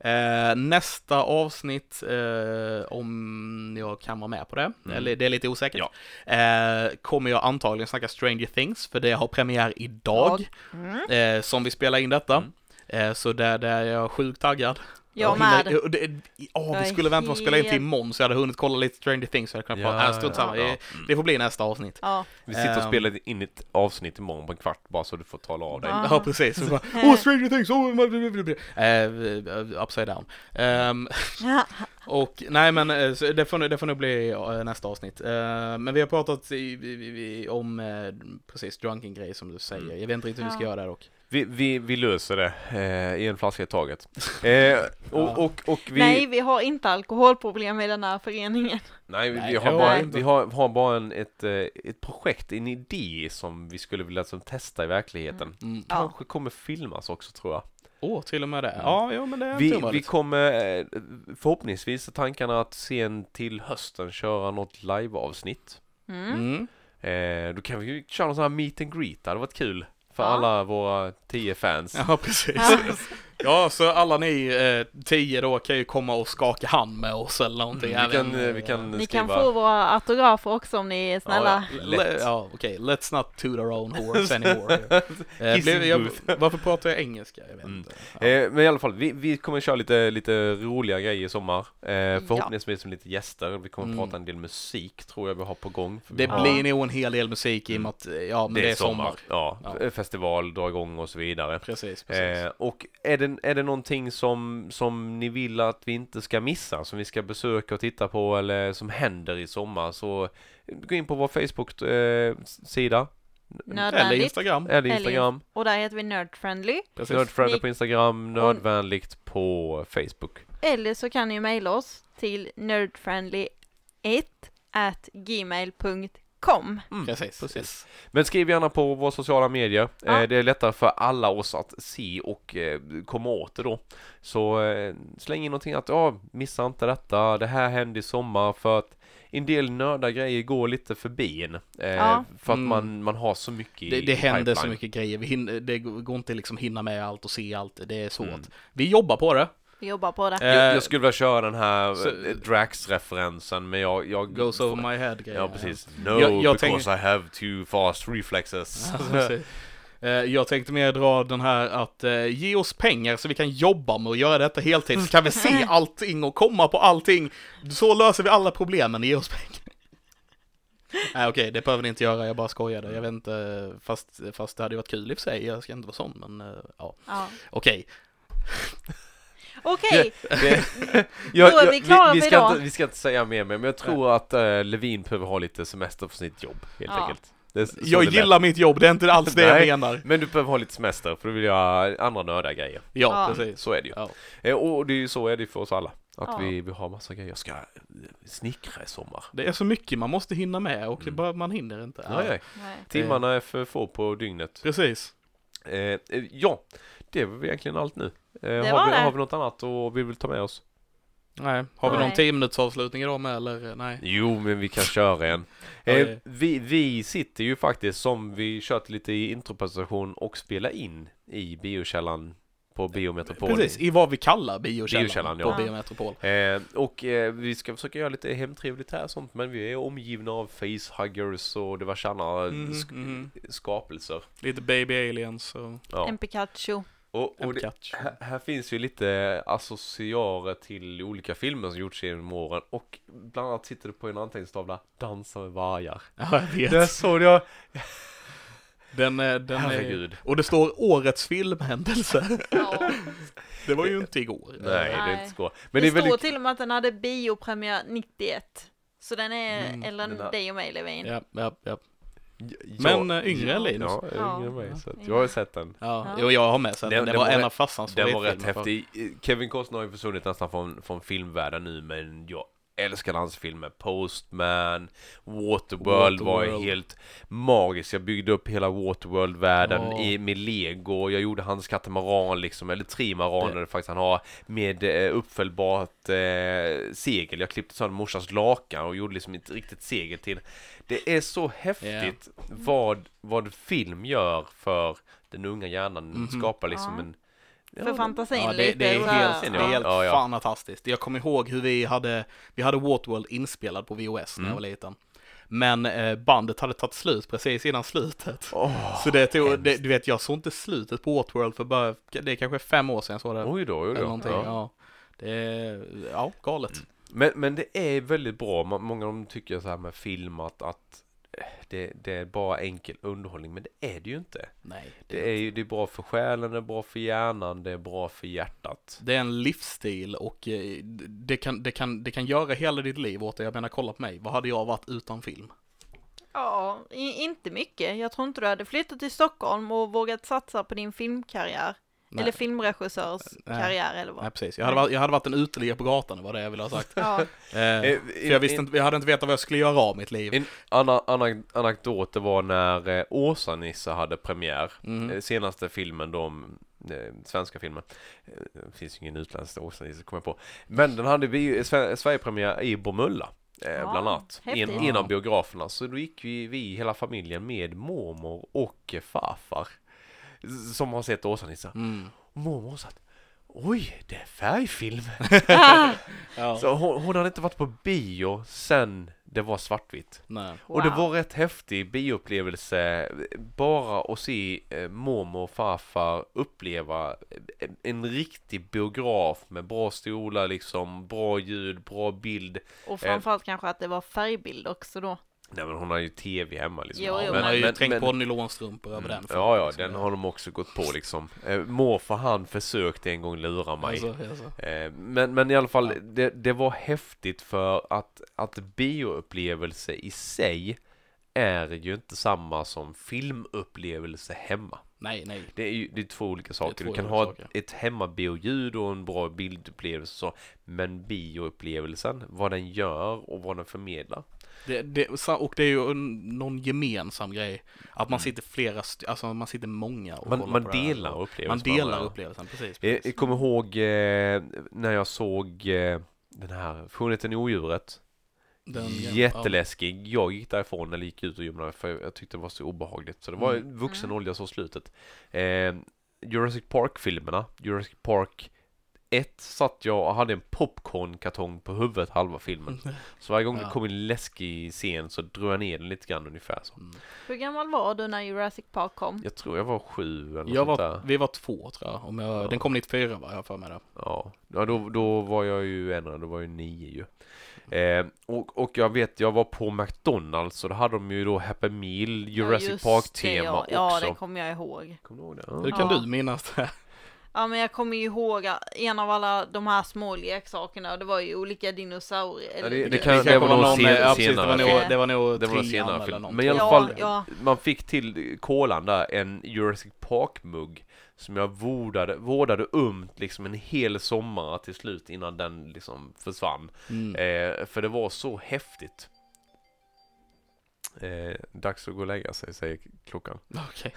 Eh, nästa avsnitt, eh, om jag kan vara med på det, Mm. eller det är lite osäkert, Ja. eh, kommer jag antagligen snacka Stranger Things, för det har premiär idag, Mm. eh, som vi spelar in detta. Mm. Eh, så där, där är jag sjukt taggad. Jag hinner- med. det- Jag vi skulle vänta med att spela in till imorgon så jag hade hunnit kolla lite Stranger Things så jag hade kunnat prata. Äh, samma. ja. Det- Det får bli nästa avsnitt. Ja. Vi sitter och Ehm. spelar in ett avsnitt imorgon på en kvart bara så du får tala av dig. Ja. Ja, precis. Så bara, Åh, Stranger Things! Oh, uh, upside down. Ehm, och nej men eh, det, får, nog- det får nog bli nästa avsnitt. Eh, men vi har pratat i, i, i, om precis drunken grej som du säger. Mm. Jag vet inte riktigt hur vi ska Ja. göra där dock. Vi, vi, vi löser det eh, i en flaska i taget. Eh, och, och, och vi... Nej, vi har inte alkoholproblem i den här föreningen. Nej, vi, vi, har, bara, inte. vi har, har bara en, ett, eh, ett projekt, en idé som vi skulle vilja som, testa i verkligheten. Mm. Ja. Kanske kommer filmas också tror jag. Åh, till och med det. Ja, jo men det är inte Vi, vi omöjligt. kommer eh, förhoppningsvis tankarna att sen till hösten köra något liveavsnitt. Mm. Mm. Eh, då kan vi ju köra någon sån här meet and greet, det hade varit kul. För Ja. alla våra tio fans. Ja, precis. Ja. Ja, så alla ni eh, tio då kan ju komma och skaka hand med oss eller någonting. Mm, vi, kan, eh, vi eh, kan Ni skriva... kan få våra autografer också om ni är snälla. Ja, lätt. Ja, okej. Let's not toot our own horse anymore. eh, blev, jag, varför pratar jag engelska? Jag vet Mm. inte. Ja. Eh, men i alla fall, vi, vi kommer köra lite, lite roliga grejer i sommar. Eh, förhoppningsvis med lite gäster. Vi kommer Mm. prata en del musik tror jag vi har på gång. Det har- blir nog en hel del musik i och med att, ja men det, är sommar. Ja, Ja. festival drar igång och så vidare. Precis, precis. Eh, och är det, är det någonting som, som ni vill att vi inte ska missa, som vi ska besöka och titta på eller som händer i sommar så gå in på vår Facebook-sida eller Nödvändigt. Instagram. eller Instagram. Och där heter vi Nerdfriendly. Precis. Nördfriendly på Instagram, Nördvänligt på Facebook. Eller så kan ni mejla oss till nerdfriendly1 at gmail.com. Precis. precis. Men skriv gärna på våra sociala medier. Ja. Eh, det är lättare för alla oss att se och eh, komma åt det då. Så eh, släng in någonting att ja, missa inte detta. Det här hände i sommar för att en del nörda grejer går lite förbi en. Ja. För att Mm. man, man har så mycket Det, det händer så mycket grejer. Vi hinner, det går inte liksom hinna med allt och se allt. Det är svårt. Mm. Vi jobbar på det. Vi jobbar på det. Eh, Jag, jag skulle vilja köra den här så- eh, Drax-referensen men jag... jag Goes over my head grejer. Ja precis. No, Jag- jag because I have too fast reflexes. Ja. Eh, Jag tänkte mer dra den här att eh, ge oss pengar så vi kan jobba med att göra detta heltid. Så kan vi se allting och komma på allting. Så löser vi alla problemen. Ge oss pengar. Nej okej, det behöver ni inte göra. Jag bara skojade. Jag vet inte, fast, fast det hade ju varit kul i och för sig. Jag ska inte vara sån, men ja. Ja. Okej. Okej, Det, Då är vi klara vi, för ska idag. inte, vi ska inte säga mer men jag tror att uh, Levin behöver ha lite semester för sitt jobb helt Ja. enkelt. Jag gillar mitt jobb, det är inte alls det Nej. jag menar. lät. Men du behöver ha lite semester för du vill göra andra nörda grejer. Ja, Ja. precis. Så är det ju. Ja. Eh, och det är ju så är det för oss alla. Att Ja. vi, vi har massa grejer. Jag ska eh, snickra i sommar. Det är så mycket man måste hinna med och det Mm. bara, man hinner inte. Nej, nej. Nej. Timmarna är för få på dygnet. Precis. Eh, eh, ja, det var egentligen allt nu. Eh, har, vi, det. har vi något annat och vi vill ta med oss? Nej, har vi Nej. någon 10 minuters avslutning idag med eller? Nej. Jo, men vi kan köra en. Eh, vi, vi sitter ju faktiskt som vi kört lite i intropresentation och spelar in i biokällan på Biometropol. Precis, i vad vi kallar biokällan, Biokällan, på ja. Biometropol. Eh, och eh, vi ska försöka göra lite hemtrevligt här och sånt men vi är omgivna av facehuggers och diverse andra Mhm, sk- mhm. skapelser. Lite baby aliens och Ja. En Pikachu. Och, och det, här, här finns ju lite associarer till olika filmer som gjorts genom åren och bland annat sitter det på en anteckningstavla Dansa med vargar. Ja, jag vet. Där såg jag, Den, är- den är, herregud. och det står årets filmhändelse. Ja. Det var ju inte igår. Nej, det är inte så. Men det det är står väldigt... till och med att den hade biopremiär 91. Så den är Mm, äldre än dig och mig Levin. Ja, ja, ja. Ja, Men, eh, yngre än Linus. Ja, yngre än mig. Så att Ja. jag har sett den. Ja, Ja. Jo, jag har med sett den. Den- var en av farsans Den var rätt för- häftig. Kevin Costner har ju försvunnit nästan från, från filmvärlden nu men jag älskar hans filmer. Postman, Waterworld, var Waterworld. helt magiskt. Jag byggde upp hela Waterworld-världen Ja. i, med lego. Jag gjorde hans katamaran liksom, eller trimaraner faktiskt han har med eh, uppfällbart eh, segel. Jag klippte sönder morsans lakan och gjorde liksom ett riktigt segel till. Det är så häftigt vad, vad film gör för den unga hjärnan. Mhm. Skapar liksom en För fantasin Ja, det, lite. det är så helt, här. det är helt Ja, ja. fantastiskt. Jag kommer ihåg hur vi hade, vi hade Waterworld inspelad på VHS när jag Mm. var liten. Men eh, bandet hade tagit slut precis innan slutet. Åh, Så det tog, det, du vet jag såg inte slutet på Waterworld för bara, det är kanske fem år sedan jag såg det. Oj då, oj då. Ja. Ja. Det är, ja, galet. Men, men det är väldigt bra. Många av dem tycker så här med film att, att det, det är bara enkel underhållning. Men det är det ju inte. Nej, Det är ju det är bra för själen, det är bra för hjärnan, det är bra för hjärtat. Det är en livsstil och eh, det kan, det, kan, det kan göra hela ditt liv åt dig. Jag menar, kolla på mig. Vad hade jag varit utan film? Ja, inte mycket. Jag tror inte du hade flyttat till Stockholm och vågat satsa på din filmkarriär. Nej. Eller filmregissörs Nej. karriär eller vad. Nej, precis. Jag hade, varit, jag hade varit en uteliggare på gatan, det var det jag ville ha sagt. Ja, Eh, för jag visste inte, jag hade inte vetat vad jag skulle göra av mitt liv. En annan anekdot det var när eh, Åsa-Nisse hade premiär. Mm. Eh, Senaste filmen då, eh, svenska filmen. Det finns ju ingen utländsk Åsa-Nisse kommer jag på. Men den hade vi Sve- Sverigepremiär i Bromölla. Ja, bland annat. En, en av biograferna. Så då gick vi, vi hela familjen med mormor och farfar. Som har sett Åsa-Nisse. Mm. Och mormor sa att Oj, det är färgfilm. Ja. Så hon, hon hade inte varit på bio sen det var svartvitt. Nej. Och det Wow. var rätt häftig bioupplevelse bara att se eh, mormor och farfar uppleva en, en riktig biograf med bra stolar liksom, bra ljud, bra bild. och framförallt kanske att det var färgbild också då. Nej men hon har ju tv hemma liksom. Jo, jo, Man har ju men- trängt men- på nylonstrumpor över den. Ja, ja, liksom. den har de också gått på liksom. Eh, morfar han försökte en gång lura mig. Alltså, alltså. Eh, Men, men i alla fall, Ja. det, det var häftigt för att, att bioupplevelse i sig är ju inte samma som filmupplevelse hemma. Nej, nej. Det är ju det är två olika saker. två Du kan ha saker. ett, ett hemmabioljud och en bra bildupplevelse så, men bioupplevelsen, vad den gör och vad den förmedlar. Det, det, och det är ju någon gemensam grej. Att man Mm. sitter flera, alltså man sitter många och Man, man på det delar Och upplevelsen. Man delar varandra. upplevelsen, precis. Jag, precis. jag kommer ihåg eh, när jag såg eh, den här Skönheten i odjuret. Den- Jätteläskig. Jag gick därifrån eller gick ut och gömde mig för jag tyckte det var så obehagligt. Så det var Mm. vuxen Mm. olja så slutet. Eh, Jurassic Park-filmerna. Jurassic Park 1 satt jag och hade en popcornkartong på huvudet halva filmen. Så varje gång Ja. det kom en läskig scen så drog jag ner den lite grann ungefär så. Mm. Hur gammal var du när Jurassic Park kom? Jag tror jag var sju eller Jag sånt var, där. vi var två tror jag. Om jag Ja. Den kom 94 var jag för mig det. Ja, ja då, då var jag ju äldre, då var jag nio ju. Eh, och, och jag vet, jag var på McDonalds och då hade de ju då Happy Meal, Jurassic Ja, Park-tema ja. Ja, också. det kommer jag ihåg. Kommer du ihåg det? Hur Ja. kan Ja. du minnas det? Ja, men jag kommer ju ihåg att en av alla de här små leksakerna, det var ju olika dinosaurier. Ja, eller det- det kan- kanske var nog ja, precis, det var senare nog, film. det var nog Det var trean senare eller film. någonting. Men i alla Ja, fall, ja. man fick till kolan där en Jurassic Park-mugg som jag vårdade, vårdade umt liksom en hel sommar till slut innan den liksom försvann. Mm. Eh, för det var så häftigt. Eh, dags att gå och lägga sig, säger klockan. Okej.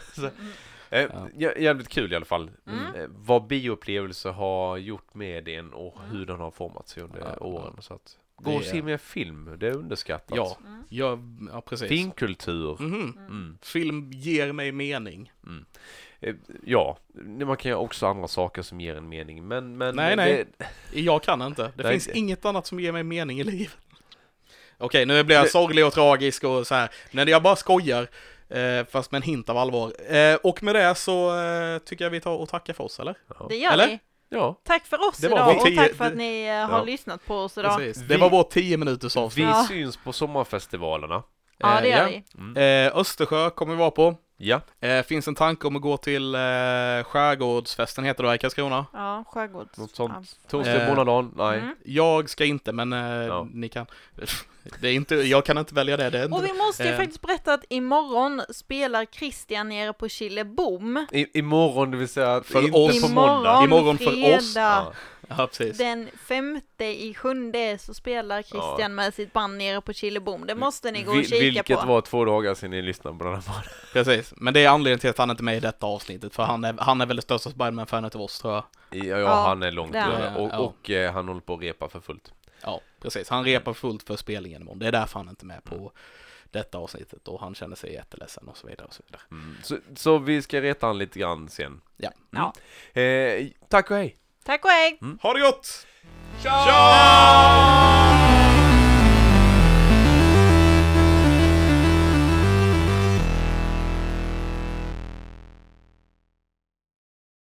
Eh, Ja. jä- Jävligt kul i alla fall. Mm. Eh, vad bioupplevelse har gjort med en och hur den har format sig under Ja, åren. ja. Så att, gå Det och se mer film, det är underskattat. Ja, Mm. ja, ja precis. Finkultur. Mhm. Mm. Film ger mig mening. Eh, Ja, man kan göra också andra saker som ger en mening. Men, men Nej, det, nej. Jag kan inte. Det Nej, finns det- inget annat som ger mig mening i livet. Okej, nu blir jag Det- sorglig och tragisk och så här. Men jag bara skojar. Eh, fast med en hint av allvar. Eh, och med det så eh, tycker jag vi tar och tackar för oss, eller? Ja. Det gör Eller? vi. ja. Tack för oss idag och tio- tack för att ni eh, har Ja. lyssnat på oss idag. Precis. Vi- Det var vår 10 minuters Vi avsnitt. Ja. syns på sommarfestivalerna. Ja, det Eh, gör vi. Mm. Eh, Östersjö kommer vi vara på. Ja, Eh, finns en tanke om att gå till eh, Skärgårdsfesten heter det va, i Karlskrona. Ja, skärgårds. något sånt. Ja. Torsdag, Eh, månadag, nej. Mm. Jag ska inte men eh, Ja. ni kan. Det är inte, jag kan inte välja det. det inte, Och vi måste ju Eh. faktiskt berätta att imorgon spelar Christian nere på Killebom. I, imorgon, det vill säga att För oss. på måndag. Imorgon, för oss. Ja. ja. Den femte i sjunde så spelar Christian Ja. med sitt band nere på Killebom. Det måste ni gå och Vil- kika Vilket på. var två dagar sedan ni lyssnade på den här podden. precis. Men det är anledningen till att han inte är med i detta avsnittet. För han är, han är väl det största Spiderman-fanet av oss tror jag. Ja, ja, Ja, han är långt han. Och, Ja. och eh, han håller på att repa för fullt. Ja, precis. Han repar fullt för spelningen imorgon. Det är därför han inte är med på detta avsnittet. Och han känner sig jätteledsen och så vidare och så vidare. Mm. Så, så vi ska reta han lite grann sen. Ja. Ja. Eh, tack och hej! Tack och hej! Ha det gott! Tja!